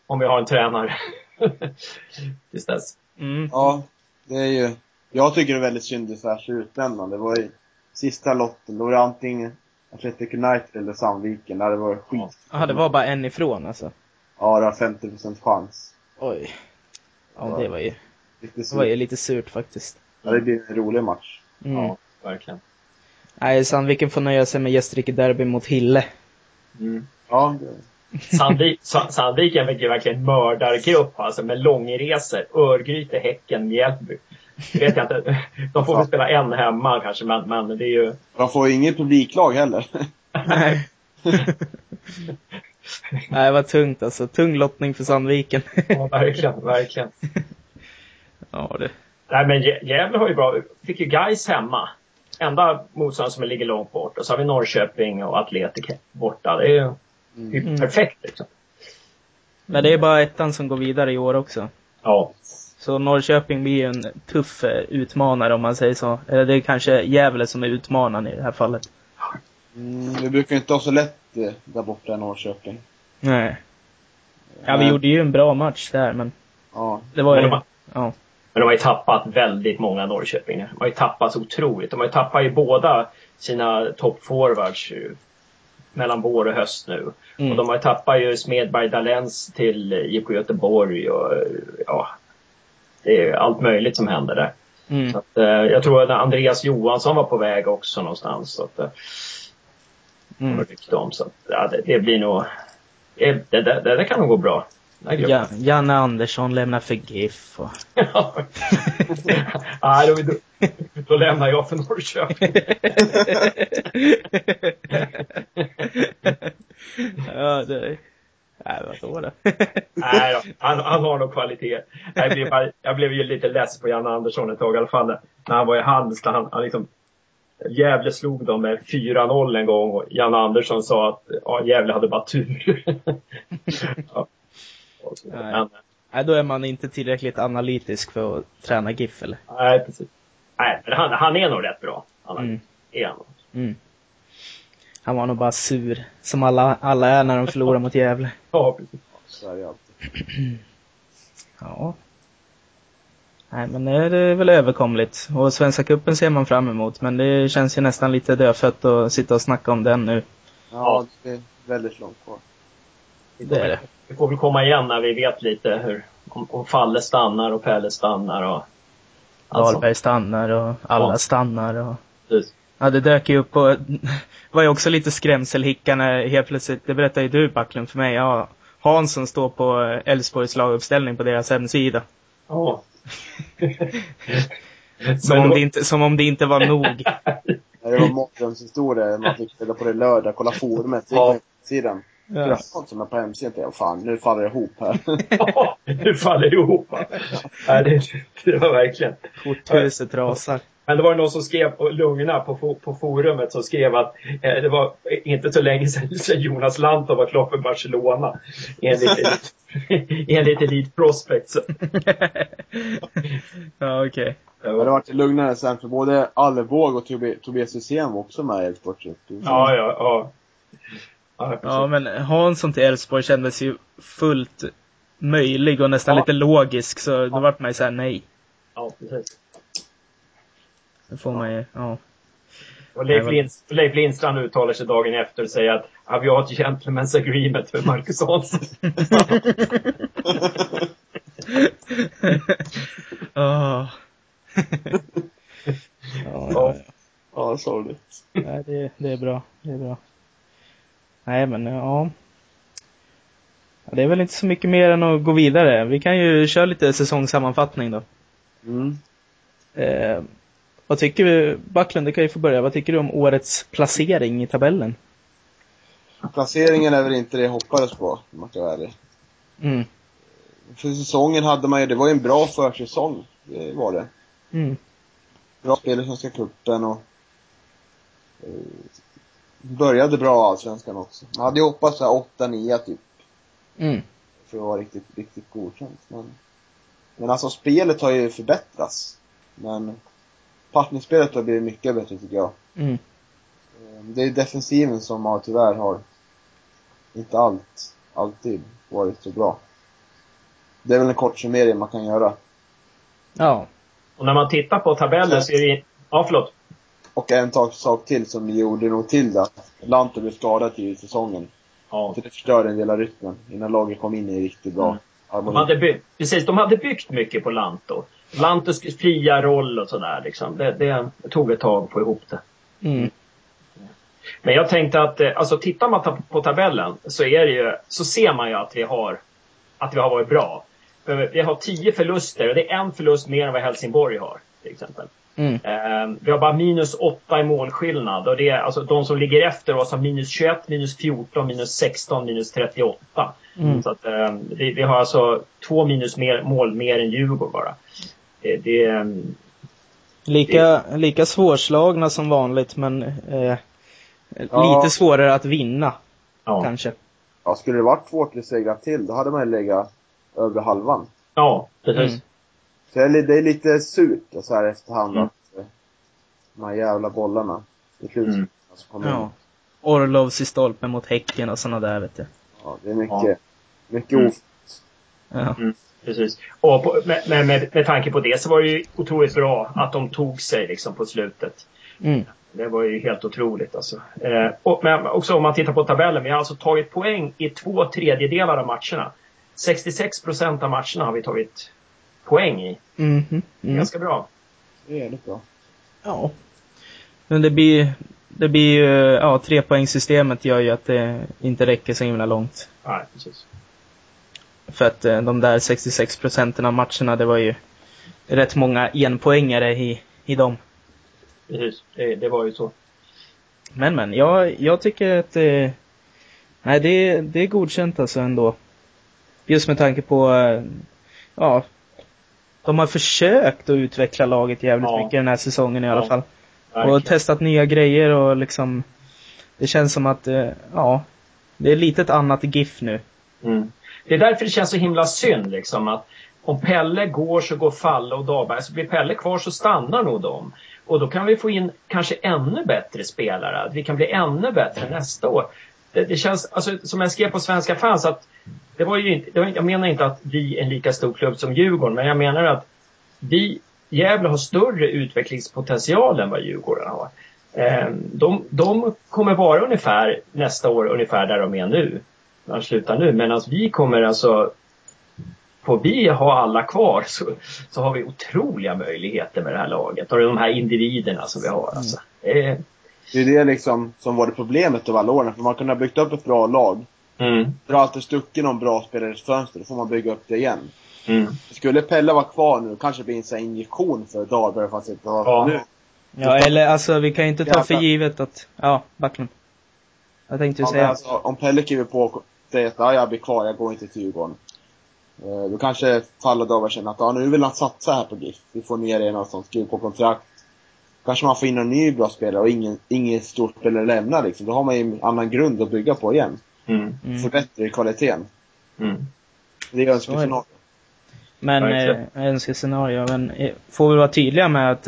om vi har en tränare. Tills dess. Mm. Ja, det är ju, jag tycker det är väldigt synd i så här slutändan. Det var ju sista lotten, då var det antingen Athletic United eller Sandviken. Där det var skit. Ja, det var bara en ifrån alltså. Ja, det var 50% chans. Oj. Ja, det var ju, det var ju lite surt faktiskt. Ja, det blir en rolig match. Mm. Ja, verkligen. Nej, Sandviken får nöja sig med Gästrike Derby mot Hille. Mm. Ja, det, Sandvik, Sa- Sandviken fick ju verkligen mördargrupp alltså med långresor. Örgryte, Häcken, Mjällby. Vet jag inte. De får väl spela en hemma kanske, men, men det är ju... de får ju inget publiklag heller. Nej. Nej, var tungt alltså. Tung lottning för Sandviken. Ja, verkligen, verkligen. ja, det. Nej, men Gä- Gävle har ju bra. Fick ju Gais hemma. Enda motståndare som ligger långt bort. Och så har vi Norrköping och Atletic borta. Det är ju det är ju Mm. perfekt liksom. Men det är bara ettan som går vidare i år också. Ja. Så Norrköping blir ju en tuff eh, utmanare om man säger så. Eller det är kanske Gävle som är utmanaren i det här fallet. Mm, vi brukar inte ha så lätt eh, där borta i Norrköping. Nej. Ja, vi Men- gjorde ju en bra match där, men Ja. det var Men ju... de har- Ja. Men de har ju tappat väldigt många Norrköpingar. De har ju tappat så otroligt. De har ju tappat ju båda sina toppforwards mellan vår och höst nu. Mm. Och de har ju tappat ju Smedberg Dalens till IFK Göteborg och ja, det är allt möjligt som händer där. Mm. Så att, eh, jag tror att Andreas Johansson var på väg också någonstans. Så att, eh, Mm. om. Så att, ja, det, det blir nog, det, det, det, det kan nog gå bra. Ja, Janne Andersson lämnar för GIF och... Då, då, då lämnar jag för Norrköping. ja, det... Nej, vadå då? Nej då, han, han har nog kvalitet. Jag blev, bara, jag blev ju lite less på Janne Andersson ett tag i alla fall. När han var i Halmstad. Han, han liksom, Gävle slog dem med 4-0 en gång och Janne Andersson sa att ja, Gävle hade bara tur. ja. Nej. nej, då är man inte tillräckligt analytisk för att träna GIF eller? Nej, precis. Nej, men han, han är nog rätt bra. Han mm. är han. Mm. Han var nog bara sur, som alla, alla är när de förlorar mot Gävle. Ja, precis. Så är det alltid. Ja. Nej, men det är väl överkomligt. Och Svenska Cupen ser man fram emot, men det känns ju nästan lite dödfött att sitta och snacka om den nu. Ja, det är väldigt långt kvar. Det är det. Vi får väl komma igen när vi vet lite hur, om, om Falle stannar och Pelle stannar och... Dahlberg stannar och alla ja. stannar och... Precis. Ja, det dök ju upp och var ju också lite skrämselhicka när helt plötsligt, det berättade ju du Backlund för mig, ja, Hansson står på Elfsborgs laguppställning på deras hemsida. Ja. som, om det inte, som om det inte var nog. det var mardrömshistoria. Man fick reda på det lördag, kolla forumet, man sidan. Ja. Som är på hemsidan. Jag fan, nu faller det ihop här. ja, nu faller det ihop. Ja, det, det var verkligen. Korthuset rasar. Men det var någon som skrev, Lugna på, på forumet, som skrev att eh, det var inte så länge sedan Jonas Lantov var klar för Barcelona. Enligt, enligt Elite Prospects. ja, okej. Okay. Det har varit lugnare sen för både Allevåg och Tobias Hysén var också med i Elfsborg. Ja, ja, ja. Ja, ja, men Hansson till Elfsborg kändes ju fullt möjlig och nästan ja. lite logisk, så då ja. vart man ju såhär nej. Ja, precis. Det får man ju, ja. Och Leif, Linds, Leif Lindstrand uttalar sig dagen efter och säger att ja, vi har ett gentleman's agreement för Marcus Hansson. oh. ja, ja, ja. sorgligt. Nej, det, det är bra. Det är bra. Nej, men ja. Det är väl inte så mycket mer än att gå vidare. Vi kan ju köra lite säsongssammanfattning då. Mm. Eh, vad tycker du, Backlund, du kan ju få börja. Vad tycker du om årets placering i tabellen? Placeringen är väl inte det jag hoppades på, om man ska vara ärlig. Mm. För säsongen hade man ju, det var ju en bra försäsong, det var det. Mm. Bra spel i Svenska cupen och eh, började bra allsvenskan också. Man hade ju hoppats såhär 8-9 typ. Mm. För att vara riktigt, riktigt godkänt. Men, men alltså spelet har ju förbättrats. Men passningsspelet har blivit mycket bättre tycker jag. Mm. Ehm, det är defensiven som har, tyvärr har inte allt, alltid varit så bra. Det är väl en kort summering man kan göra. Ja. Och när man tittar på tabellen så är det Ja, förlåt. Och en sak till som gjorde nog till det. Lanto blev skadad i säsongen. Ja. Så det förstörde en del av rytmen innan laget kom in i riktigt bra mm. de hade byggt, Precis, de hade byggt mycket på Lanto. Lantos fria roll och sådär liksom. Det, det, tog ett tag att få ihop det. Mm. Men jag tänkte att, eh, alltså tittar man på tabellen så är det ju, så ser man ju att vi har, att vi har varit bra. För vi har tio förluster och det är en förlust mer än vad Helsingborg har, till exempel. Mm. Eh, vi har bara minus 8 i målskillnad och det är alltså de som ligger efter oss har minus 21, minus 14, minus 16, minus 38. Mm. Så att eh, vi, vi, har alltså två minus mer, mål mer än Djurgården bara. Det, det, ehm, lika, det... lika svårslagna som vanligt men eh, ja. lite svårare att vinna. Ja. Kanske. Ja, skulle det varit två, tre segrar till, då hade man ju legat över halvan. Ja, precis. Mm. Så det är lite surt så här efterhand mm. att eh, de här jävla bollarna i slutet mm. alltså, ja. Orlovs i stolpen mot Häcken och sådana där vet du. Ja, det är mycket, ja. mycket mm. Ja. Mm. Precis. Och på, med, med, med tanke på det så var det ju otroligt bra att de tog sig liksom på slutet. Mm. Det var ju helt otroligt alltså. Eh, och, men också om man tittar på tabellen. Vi har alltså tagit poäng i två tredjedelar av matcherna. 66 procent av matcherna har vi tagit poäng i. Mm, mm. Ganska bra. Det är jävligt bra. Ja. Men det blir, det blir ju, ja, trepoängssystemet gör ju att det inte räcker så himla långt. Nej, precis. För att eh, de där 66 procenten av matcherna, det var ju rätt många enpoängare i, i dem. Precis, det, det var ju så. Men men, jag, jag tycker att det, Nej, det det är godkänt alltså ändå. Just med tanke på, eh, ja, de har försökt att utveckla laget jävligt Ja. mycket den här säsongen i alla Ja, fall. Verkligen. Och testat nya grejer och liksom, det känns som att, eh, ja, det är lite ett annat GIF nu. Mm. Det är därför det känns så himla synd liksom att om Pelle går så går Falle och Dahlberg. Så blir Pelle kvar så stannar nog de. Och då kan vi få in kanske ännu bättre spelare. Att vi kan bli ännu bättre nästa år. Det, det känns, alltså, som jag skrev på Svenska fans, att det var ju inte, det var, jag menar inte att vi är en lika stor klubb som Djurgården, men jag menar att vi, Gävle har större utvecklingspotential än vad Djurgården har. Eh, de, de kommer vara ungefär nästa år ungefär där de är nu. De slutar nu. Medan vi kommer alltså Får vi ha alla kvar så, så har vi otroliga möjligheter med det här laget och de här individerna som vi har. Alltså. Eh, Det är det liksom som var det problemet av alla åren. För man kunde ha byggt upp ett bra lag. mm, Det har alltid stuckit någon bra spelare i ett fönster, då får man bygga upp det igen. mm. Skulle Pelle vara kvar nu, kanske blir en sån injektion för Dahlberg fast inte Ja. nu. Ja, eller alltså vi kan ju inte ta för givet att, ja, Backlund. Jag tänkte ju Ja, säga, alltså, om Pelle kliver på säger att ja, jag blir kvar, jag går inte till Djurgården. Eh, Då kanske Fall och Dahlberg känner att ja, nu vill han satsa här på GIF. Vi får ner en och sånt, skriver på kontrakt. Kanske man får in en ny bra spelare och ingen, ingen stort spelare lämnar liksom. Då har man ju en annan grund att bygga på igen. Mm, mm. Förbättrar kvaliteten. mm. Det är önskescenario. Men, Verkligen. eh, önskescenario, men eh, får vi vara tydliga med att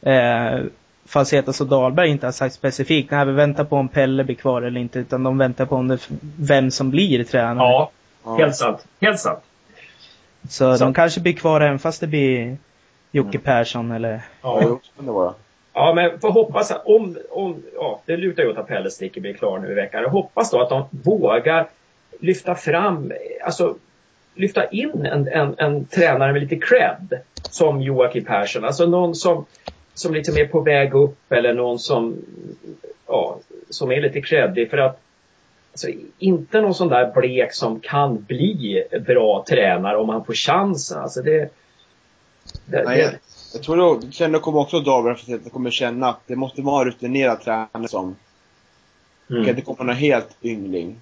eh, Falsetas och Dahlberg inte har sagt specifikt, nej vi väntar på om Pelle blir kvar eller inte, utan de väntar på om det, vem som blir tränare. Ja, Ja. helt sant. Helt sant. Så Så- de kanske blir kvar även fast det blir Jocke Persson eller, Ja, jo, det vara. ja men får hoppas att om, om, ja, det lutar ju åt att Pelle Sticker blir klar nu i veckan. Jag hoppas då att de vågar lyfta fram, alltså lyfta in en, en, en tränare med lite cred. Som Joakim Persson. Alltså någon som, som lite mer på väg upp eller någon som, ja, som är lite creddig. För att Alltså, inte någon sån där blek som kan bli bra tränare om han får chansen. Alltså det, det, Nej, det, jag, jag tror då, sen kommer också Dahlberg för att kommer känna att det måste vara en rutinerad tränare som, mm, kan inte komma någon helt yngling.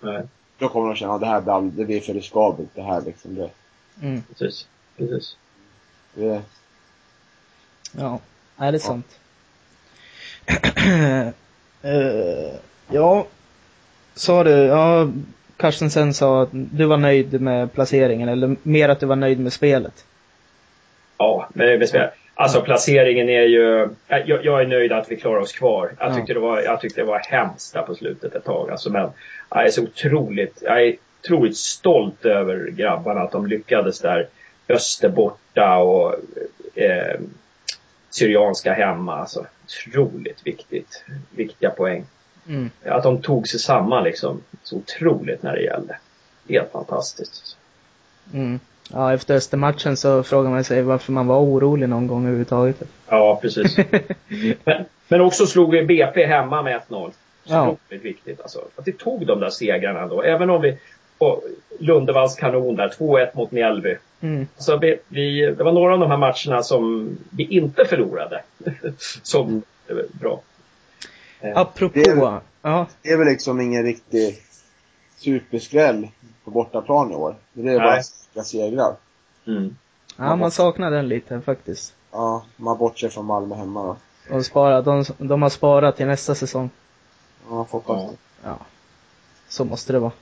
nej, Då kommer de känna att det här blir, det blir för riskabelt det här liksom. Det, mm, precis. precis. det, ja, är det sant. Eh, ja, sa du, ja, Carstensen sa att du var nöjd med placeringen, eller mer att du var nöjd med spelet. Ja, men det är besvär. Alltså placeringen är ju... äh, Jag, jag är nöjd att vi klarar oss kvar. Jag Ja. tyckte, det var, jag tyckte det var hemskt där på slutet ett tag. Alltså, men jag är så otroligt... Jag är otroligt stolt över grabbarna att de lyckades där. Öster borta och eh, Syrianska hemma. Alltså, otroligt viktigt. Viktiga poäng. Mm. Att de tog sig samman liksom. Så otroligt när det gällde. Helt fantastiskt. Mm. Ja, efter Östermatchen så frågar man sig varför man var orolig någon gång överhuvudtaget. Ja, precis. men, men också slog vi BP hemma med 1-0. Ja. Otroligt viktigt alltså. Att vi tog de där segrarna då. Även om vi... Och Lundevalls kanon där, 2-1 mot Mjällby. Mm. Så vi, vi, det var några av de här matcherna som vi inte förlorade. som det var bra. Eh, Apropå, Det är- ja, det är väl liksom ingen riktig superskräll på bortaplan i år. Det är Nej. bara säkra segrar. Mm. ja, man saknar den lite faktiskt. Ja, man bortser från Malmö hemma då. De, sparar, de, de har sparat till nästa säsong. Ja, hoppas Ja. Ja, så måste det vara.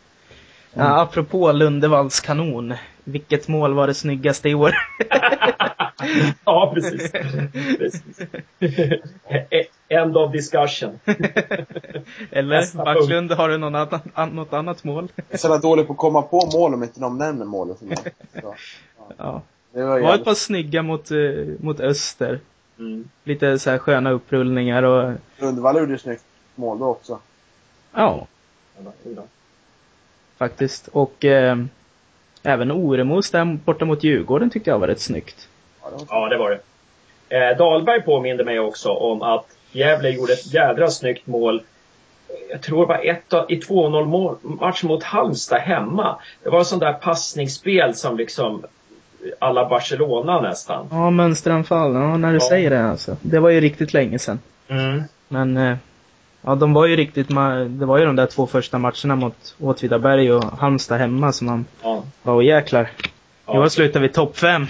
Ja, apropå Lundevalls kanon. Vilket mål var det snyggaste i år? ja, precis. precis. End of discussion. Eller Nästa Backlund, har du någon annan, an, något annat mål? Jag är så dålig på att komma på mål om inte de nämner målet för mig. Så, Ja. det var var ett par snygga mot, eh, mot Öster. Mm. Lite så här sköna upprullningar och, Lundvall gjorde ju snyggt mål då också. ja, faktiskt. Och eh, även Oremos där borta mot Djurgården tyckte jag var rätt snyggt. Ja, det var Ja, det var det. Eh, Dahlberg påminde mig också om att Gävle gjorde ett jädra snyggt mål. Jag tror det var ett i 2-0 mål- match mot Halmstad hemma. Det var en sån där passningsspel som liksom alla Barcelona nästan. Ja, mönsteranfall. Ja, när du Ja. säger det alltså. Det var ju riktigt länge sedan. Mm. Men, eh, Ja, de var ju riktigt, det var ju de där två första matcherna mot Åtvidaberg och Halmstad hemma som man Ja. var och jäklar. Ja. År slutar vi topp fem.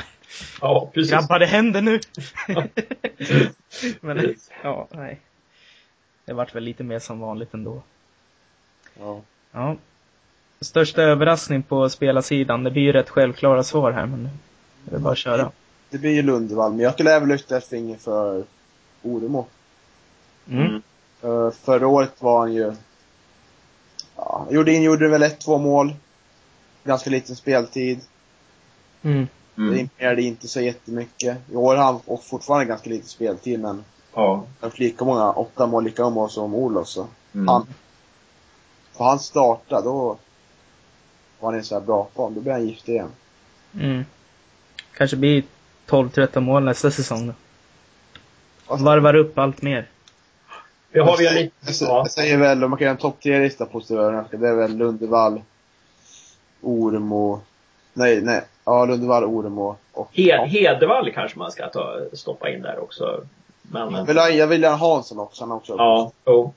Ja, precis. Grabbar, det händer nu! Men, ja, nej. Det vart väl lite mer som vanligt ändå. Ja. Ja. Största överraskning på spelarsidan, det blir ju rätt självklara svar här men det är bara att köra. Det blir ju Lundvall, men jag skulle även lyfta ett finger för Oremo. Mm. Uh, förra året var han ju... Ja, han gjorde, gjorde väl ett, två mål. Ganska liten speltid. Mm. Det Mm. imponerade inte så jättemycket. I år har han och fortfarande ganska lite speltid, men Ja. han har lika många, åtta mål, lika många som Olof så. Mm. Han, får han starta, då var han i så här bra form. Då blir han giftig igen. Mm. Kanske blir 12-13 mål nästa säsong då. Varvar upp allt mer. Vi har vi en lite... jag, sä- Ja. jag säger väl, om man kan göra en topp tre-lista på överraskningar, det är väl Lundevall, Oremo, nej, nej, ja Lundevall, Oremo och... Hed, Hedevall kanske man ska ta, stoppa in där också. Men, Jag vill ha, jag vill ha Hansson också, han också. ja, jo.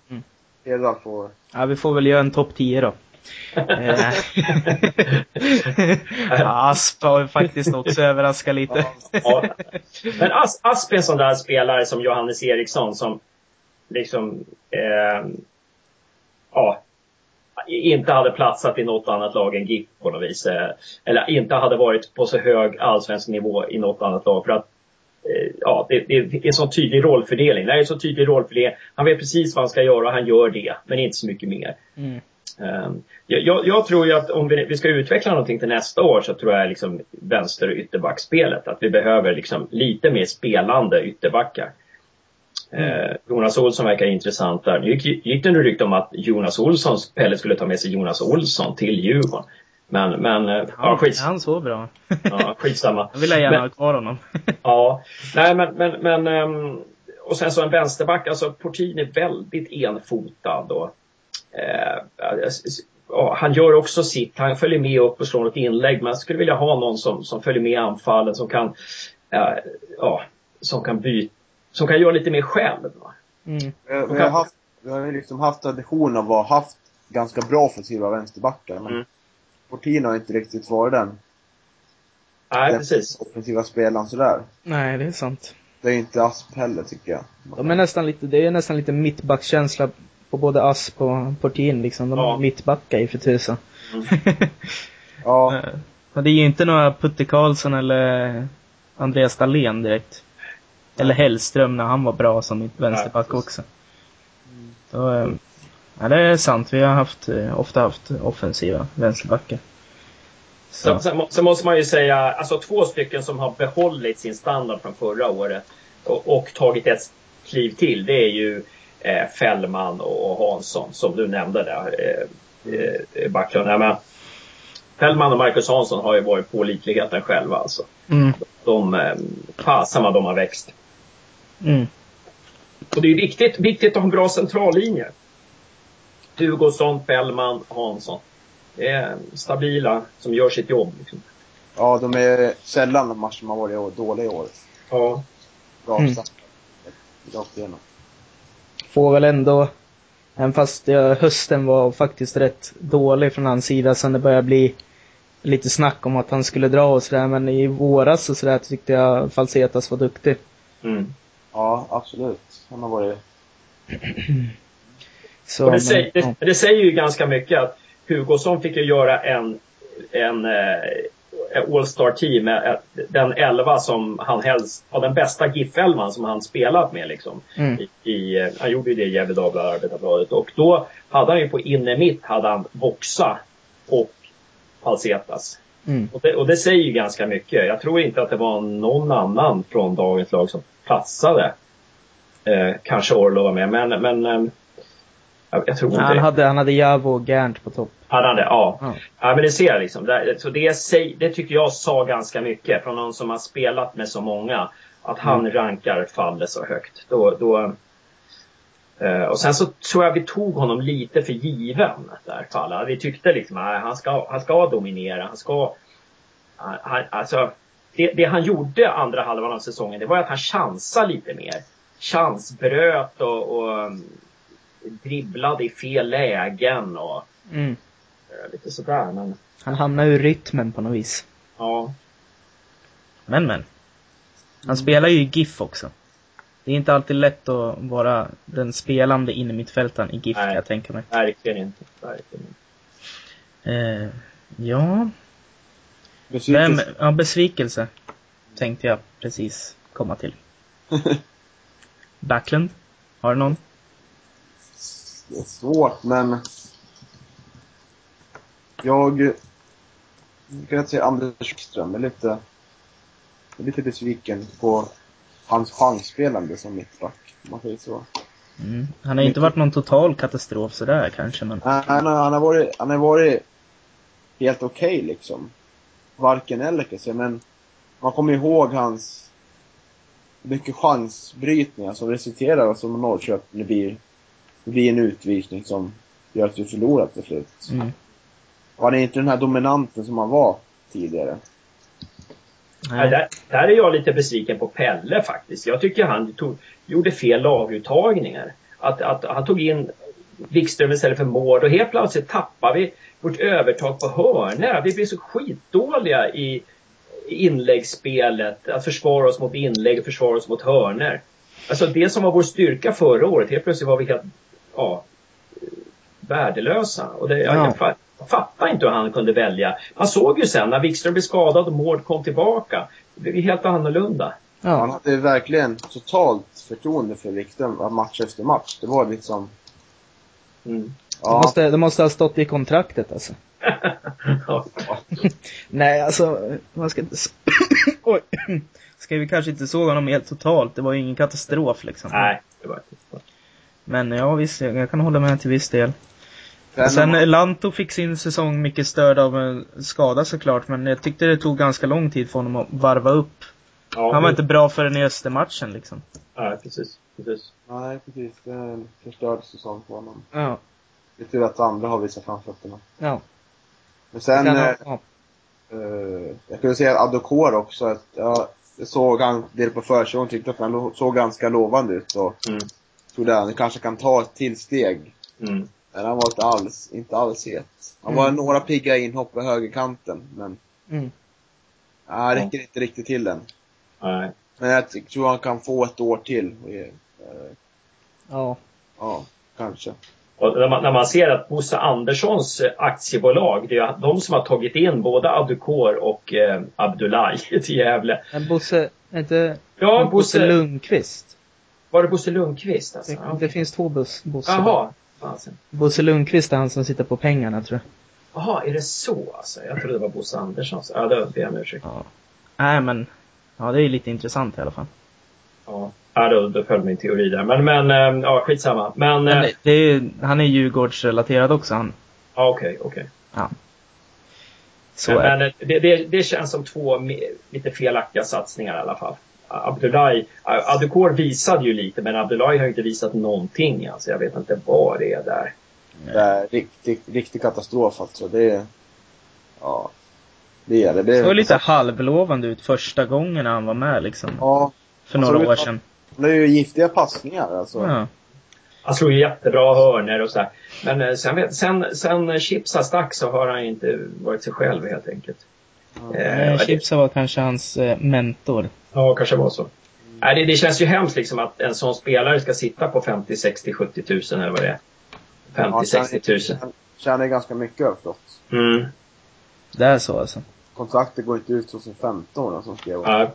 Hedvall får... Ja, vi får väl göra en topp 10 då. Eh. ja, Asp har faktiskt också överraskat lite. Ja. Men As, Asp är en sån där spelare som Johannes Eriksson som liksom, eh, ja, inte hade platsat i något annat lag än GIF på något vis. Eh, eller inte hade varit på så hög allsvensk nivå i något annat lag. För att eh, ja, det, det är en sån tydlig rollfördelning. Det är en så tydlig rollfördelning. Han vet precis vad han ska göra och han gör det, men inte så mycket mer. Mm. Jag, jag, jag tror ju att om vi, vi ska utveckla någonting till nästa år så tror jag liksom vänster och ytterbackspelet. Att vi behöver liksom lite mer spelande ytterbackar. Eh, Jonas Olsson verkar intressant där. Nu gick, gick det rykte om att Jonas Olsson, Pelle skulle ta med sig Jonas Olsson till Djurgården. Men, men eh, ja, skits, är han så bra? ja, skitsamma. Jag vill gärna Men- ha kvar honom. Ja, nej men, men, men ehm, och sen så en vänsterback, alltså Portin är väldigt enfotad och eh, ja, han gör också sitt, han följer med upp och slår ett inlägg men jag skulle vilja ha någon som, som följer med anfallen som kan, eh, ja, som kan byta, som kan göra lite mer själv. Va? Mm. Vi, vi har haft, vi har ju liksom haft tradition av att ha haft ganska bra offensiva vänsterbackar, men Mm. Fortin har inte riktigt varit den, Nej, den precis. offensiva spelaren sådär. Nej, det är sant. Det är ju inte Asp heller, tycker jag. De är nästan lite, det är nästan lite mittbackskänsla på både Asp och Portin liksom. De Ja. är mittbackar i för tusan. Mm. Ja, Och det är ju inte några Putte Karlsson eller Andreas Dahlén direkt. Eller Hellström när han var bra som mitt vänsterback också. Så, eh, ja, det är sant. Vi har haft, eh, ofta haft offensiva vänsterbackar. Så. Sen, sen, må- sen måste man ju säga, alltså två stycken som har behållit sin standard från förra året och, och tagit ett kliv till, det är ju eh, Fällman och Hansson som du nämnde där. Eh, eh, Backlund. Ja, men, Fällman och Marcus Hansson har ju varit pålitligheten själva alltså. Mm, De, eh, fasen vad de har växt. Mm, Och det är viktigt, viktigt att ha en bra centrallinje. Hugosson, Fällman, Hansson. Det är stabila som gör sitt jobb. Liksom. ja, de är sällan de matcher har varit år- dåliga i år. Ja. Bra Mm. start. Rakt igenom. får väl ändå, även fast hösten var faktiskt rätt dålig från hans sida sen det började bli lite snack om att han skulle dra och sådär, men i våras och sådär tyckte jag Falsetas var duktig. Mm. Ja, absolut. Han har varit... Så, Och det, men, säger, ja. det, det säger ju ganska mycket att Hugosson fick ju göra en, en eh, All-Star team med eh, den elva som han helst, ja, den bästa GIF-elvan som han spelat med liksom. Mm. I, i, eh, han gjorde ju det i Gefle Dagblad, Arbetarbladet. Och då hade han ju på inne mitt hade han Voxa och Falsetas. Mm. Och det, och det säger ju ganska mycket. Jag tror inte att det var någon annan från dagens lag som platsade. Eh, kanske Orlov var med, men, men eh, jag, tror inte han, det. hade, han hade Javo och Gernt på topp. Hade han det? Ja. Ja. ja. men det ser jag liksom. Det, så det, det tycker jag sa ganska mycket från någon som har spelat med så många. Att han Mm. rankar Falle så högt. Då, då, eh, och sen så tror jag vi tog honom lite för given. Där, Falle. Vi tyckte liksom att han ska, han ska dominera. Han ska... Han- alltså, det, det han gjorde andra halvan av säsongen, det var att han chansade lite mer. Chansbröt och, och dribblade i fel lägen och Mm. eh, lite sådär. Men Han hamnar ur rytmen på något vis. ja, Men men. Han spelar ju i GIF också. Det är inte alltid lätt att vara den spelande innermittfältaren i GIF kan Nej. jag tänka mig. verkligen inte. Verkligen inte. Eh, ja, Besvikelse. vem, ja, besvikelse. Tänkte jag precis komma till. Backlund? Har du någon? Det är svårt, men... Jag... Jag kan inte säga Anders Ekström. Är lite... Jag är lite besviken på hans chansspelande som mittback. Om man säger så. Mm. Han har ju inte varit någon total katastrof sådär kanske men. Nej, Han, har- han, har varit, han har varit helt okej liksom. Varken eller kan jag säga, men man kommer ihåg hans mycket chansbrytningar som resulterar som Norrköping det blir, det blir en utvisning som gör att vi förlorar till slut. Mm. Han är inte den här dominanten som han var tidigare. Ja, Nej. där, där är jag lite besviken på Pelle faktiskt. Jag tycker han tog, gjorde fel laguttagningar. Att, att han tog in Wikström istället för Mård och helt plötsligt tappar vi vårt övertag på hörnor. Vi blir så skitdåliga i inläggsspelet. Att försvara oss mot inlägg och försvara oss mot hörnor. Alltså det som var vår styrka förra året, helt plötsligt var vi helt ja, värdelösa. Och det, jag, Ja. jag, jag fattar inte hur han kunde välja. Man såg ju sen när Wikström blev skadad och Mård kom tillbaka. Det blev ju helt annorlunda. Han Ja. hade verkligen totalt förtroende för Wikström match efter match. Det var liksom, Mm. Det, ja. måste, det måste ha stått i kontraktet alltså. Ja. Nej, alltså, man ska inte... Oj. Ska vi kanske inte såga honom helt totalt. Det var ju ingen katastrof liksom. Nej, det var inte. Men ja, visst, jag, kan hålla med till viss del. Sen Och sen eh, Lanto fick sin säsong mycket störd av en skada såklart, men jag tyckte det tog ganska lång tid för honom att varva upp. Ja, Han var inte bra förrän i Östermatchen liksom. Nej, precis. Precis. Nej, precis. Det är en förstörd säsong för honom. Ja. Det är tur att andra har visat framfötterna. Ja. Men sen, Kan eh, ja. eh, jag kunde säga att Adokor också, att jag såg han, det på försäsongen, tyckte att han såg ganska lovande ut och Mm. trodde att han kanske kan ta ett till steg. Mm. Men han var inte alls, inte alls het. Han Mm. var några pigga inhopp på högerkanten, men Mm. han räcker inte riktigt till än. Nej. Men jag tror han kan få ett år till. Eh, Ja. ja, kanske. Och när, man, när man ser att Bosse Anderssons eh, aktiebolag, det är de som har tagit in både Adukor och eh, Abdullahi till Gävle. Men Bosse, inte Ja, Bosse Bosse, Lundqvist. var det Bosse Lundqvist alltså? Det, Ja. det finns två bus, Bosse. Jaha. Fasen. Bosse Lundqvist är han som sitter på pengarna tror jag. Jaha, är det så alltså? Jag trodde det var Bosse Anderssons. Ja, då ber jag om ursäkt. Ja. Nej men, ja det är lite intressant i alla fall. Ja, ja då, då föll min teori där. Men, men eh, ja, skitsamma. Men, Men eh, det, är, han är Djurgårdsrelaterad också han. ja, okej, okej. Så Men, eh, det, det, det känns som två lite felaktiga satsningar i alla fall. Abdullahi, Adukor visade ju lite men Abdullahi har ju inte visat någonting. Alltså jag vet inte vad det är där. Det är riktig, riktig katastrof alltså. Det är, ja. Det är det. det såg lite halvlovande ut första gången han var med liksom. Ja. För såg några år sedan. Det är ju giftiga passningar alltså. Ja. Han slog jättebra hörnor och sådär. Men eh, sen, vet- sen, sen Chipsa stack så har han ju inte varit sig själv helt enkelt. Ja. Eh, Chipsa var kanske hans eh, mentor. Ja, kanske var så. Nej, det, det känns ju hemskt liksom att en sån spelare ska sitta på 50, 60, 70 tusen eller vad det är. 50, Ja, 60 tusen. Han tjänar ju ganska mycket har. Mm. Det är så alltså. Kontraktet går inte ut 2015 då, som skrev. Ja.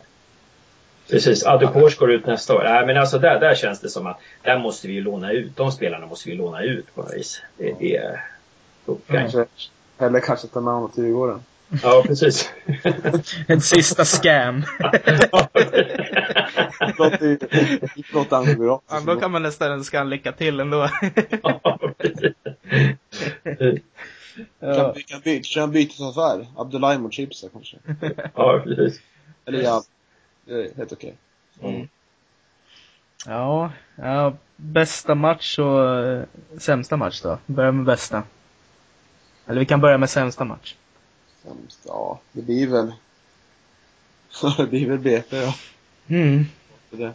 Precis, Adukors går ut nästa år. Nej, men alltså där, där känns det som att där måste vi ju låna ut. De spelarna måste vi låna ut på något vis. Det, det. Kanske, eller kanske ta med honom till Djurgården. Ja, precis. En sista scam. Låter han bra. ja, då kan man nästan önska han lycka till ändå. Ja, precis. Kan, vi kan byta, en bytesaffär. Abdullahi mot Chipsa kanske. ja, precis. Eller ja. Det är helt okej. Mm. Ja, ja, bästa match och eh, sämsta match då. Börja med bästa. Eller vi kan börja med sämsta match. Sämst, ja. Det blir väl... det blir väl BP ja. Mm. Det,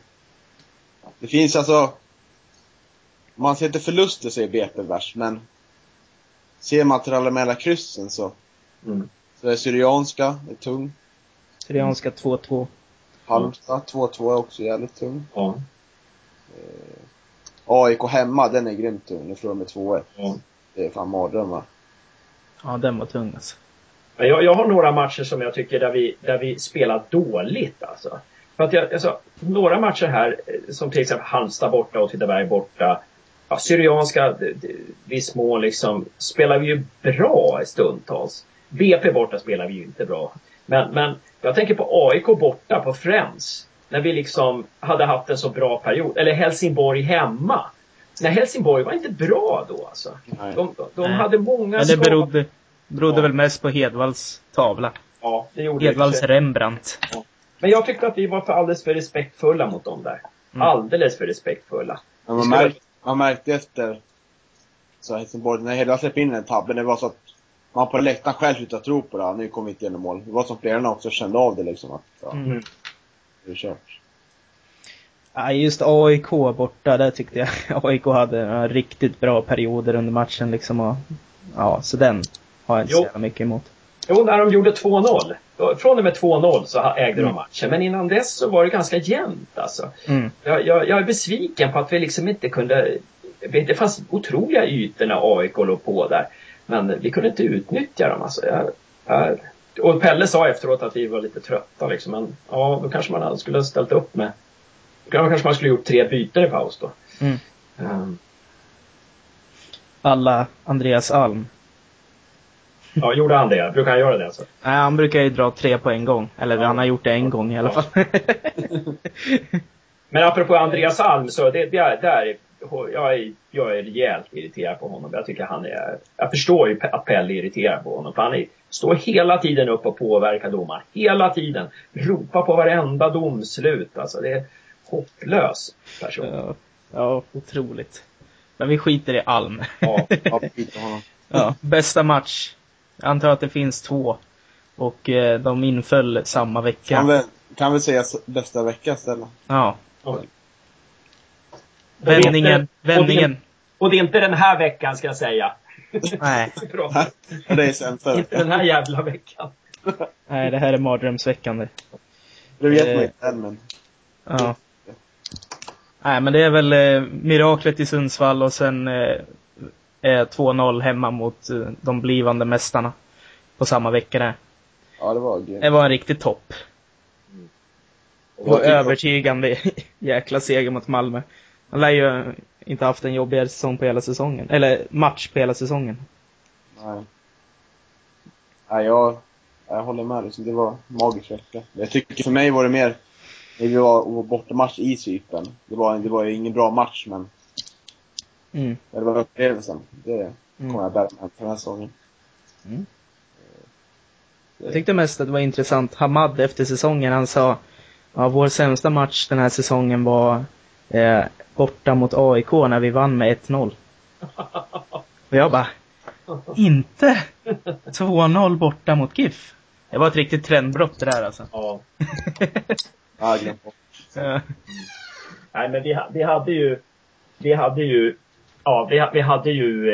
det finns alltså... man ser inte förluster så är BP värst, men ser man till alla mellan kryssen så, Mm. så är Syrianska är tung. Syrianska 2-2. Halmstad 2-2 är också jävligt tung. Ja. AIK hemma, den är grymt tung. Nu förlorar de med 2-1. Ja. Det är fan mardrömmar. Ja, den var tung alltså. Jag, jag har några matcher som jag tycker där vi, där vi spelar dåligt alltså. För att jag, alltså, några matcher här, eh, som till exempel Halmstad borta och Åtvidaberg borta. Ja, Syrianska, viss mån liksom, spelar vi ju bra stundtals. BP borta spelar vi ju inte bra. Men, men jag tänker på AIK borta på Friends. När vi liksom hade haft en så bra period. Eller Helsingborg hemma. Nej, Helsingborg var inte bra då alltså. Nej. De, de, Nej. hade många Men det berodde, berodde Ja. väl mest på Hedvalls tavla. Ja, det gjorde det Hedvalls sig. Rembrandt. Men jag tyckte att vi var för alldeles för respektfulla mot dem där. Mm. Alldeles för respektfulla. Men man, märk, man märkte efter så Helsingborg, när Hedda släppte in den tabben, det var så att man på läktaren själv slutade tro på det. Nu kommer vi inte igenom mål. Det var som flera också kände av det liksom att, ja, Mm. det är kört. Ja, just AIK borta, där tyckte jag AIK hade några riktigt bra perioder under matchen liksom och, Ja, så den har jag inte så mycket emot. Jo, när de gjorde 2-0. då- Från och med 2-0 så ägde de Mm. matchen. Men innan dess så var det ganska jämnt alltså. Mm. Jag, jag, jag är besviken på att vi liksom inte kunde... Det fanns otroliga ytor när AIK låg på där. Men vi kunde inte utnyttja dem alltså. Jag, jag, och Pelle sa efteråt att vi var lite trötta liksom. Men ja, då kanske man skulle ha ställt upp med... Då kanske man skulle gjort tre byten i paus då. Mm. Ehm, Alla Andreas Alm. Ja, gjorde han det? Brukar han göra det alltså? Nej, han brukar ju dra tre på en gång. Eller Ja. han har gjort det en gång i alla fall. Men apropå Andreas Alm så det, det är, där, jag är, jag är rejält irriterad på honom. Jag tycker han är, jag förstår ju att Pelle är irriterad på honom. För han är, står hela tiden upp och påverkar domaren. Hela tiden. Ropar på varenda domslut. Alltså det är hopplös person. ja, ja, otroligt. Men vi skiter i Alm. Ja. Ja, ja, bästa match. Jag antar att det finns två. Och eh, de inföll samma vecka. Kan väl, kan väl säga bästa vecka ställa. Ja. Oj. Och det är inte- Vändningen, och det är- vändningen. Och det är inte den här veckan ska jag säga. Nej. Och det är sämsta inte veckan. den här jävla veckan. nej, det här är mardrömsväckande. Det vet Eh. man inte än, men. Ja. Nej, men det är väl eh, miraklet i Sundsvall och sen eh, eh, 2-0 hemma mot eh, de blivande mästarna. På samma vecka där. Ja, det var grymt. Det var en riktig topp. Och Och tycker- övertygande jäkla seger mot Malmö. Han lär ju inte haft en jobbigare säsong på hela säsongen. Eller match på hela säsongen. Nej. Nej, jag, jag håller med. Liksom. Det var magisk vecka. Jag tycker för mig var det mer, när vi var bortamatch i Cypern. Det var, det var ju ingen bra match, men Mm. det var upplevelsen. Det Mm. kommer jag bära med på den här säsongen. Jag tyckte mest att det var intressant. Hamad efter säsongen, han sa Ja, vår sämsta match den här säsongen var eh, borta mot AIK när vi vann med 1-0. Och jag bara, inte 2-0 borta mot GIF. Det var ett riktigt trendbrott det där alltså. Ja. Jag har glömt bort. Ja. Nej, men vi, vi hade ju, vi hade ju, ja, vi, vi hade ju,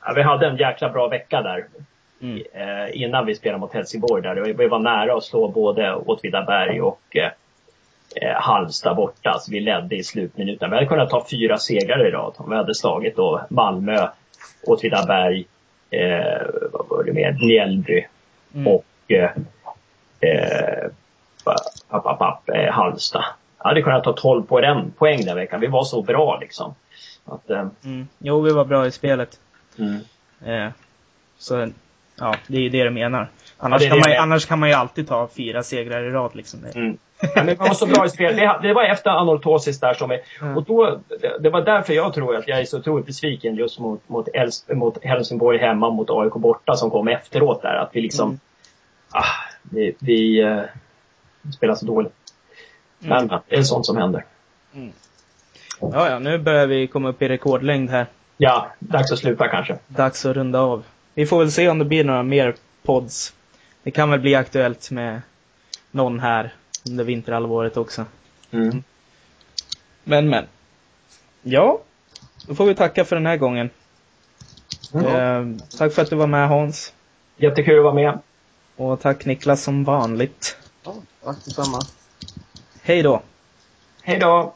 ja, vi hade en jäkla bra vecka där. Mm. Eh, innan vi spelade mot Helsingborg där. Vi- Vi var nära att slå både Åtvidaberg och eh, eh, Halmstad borta. Så vi ledde i slutminuten. Vi hade kunnat ta fyra segrar i rad om vi hade slagit då Malmö, Åtvidaberg, eh, vad var det mer, Mjällby Mm. och eh, eh, papp, papp, papp, eh, Halmstad. Jag hade kunnat ta 12 poäng, poäng den veckan. Vi var så bra liksom. Att, eh, Mm. Jo, vi var bra i spelet. mm. Eh, så, ja, det är ju det du menar. Annars, det är kan det man, menar. annars kan man ju alltid ta fyra segrar i rad liksom. Det. Mm. Men vi var så bra i spel. Det, det var efter anortosis där som vi, Mm. och då, det, det var därför jag tror att jag är så otroligt besviken just mot, mot, Els, mot Helsingborg hemma, mot AIK borta som kom efteråt där. Att vi liksom, Mm. ah, vi, vi eh, spelar så dåligt. Men Mm. men, det är sånt som händer. Ja, ja, nu börjar vi komma upp i rekordlängd här. Ja, dags att sluta kanske. Dags att runda av. Vi får väl se om det blir några mer pods. Det kan väl bli aktuellt med någon här under vinterhalvåret också. Mm. Men, men. Ja, då får vi tacka för den här gången. Mm. Eh, tack för att du var med Hans. Jättekul att vara med. Och tack Niklas som vanligt. Ja, tack detsamma. Hej då! Hej då!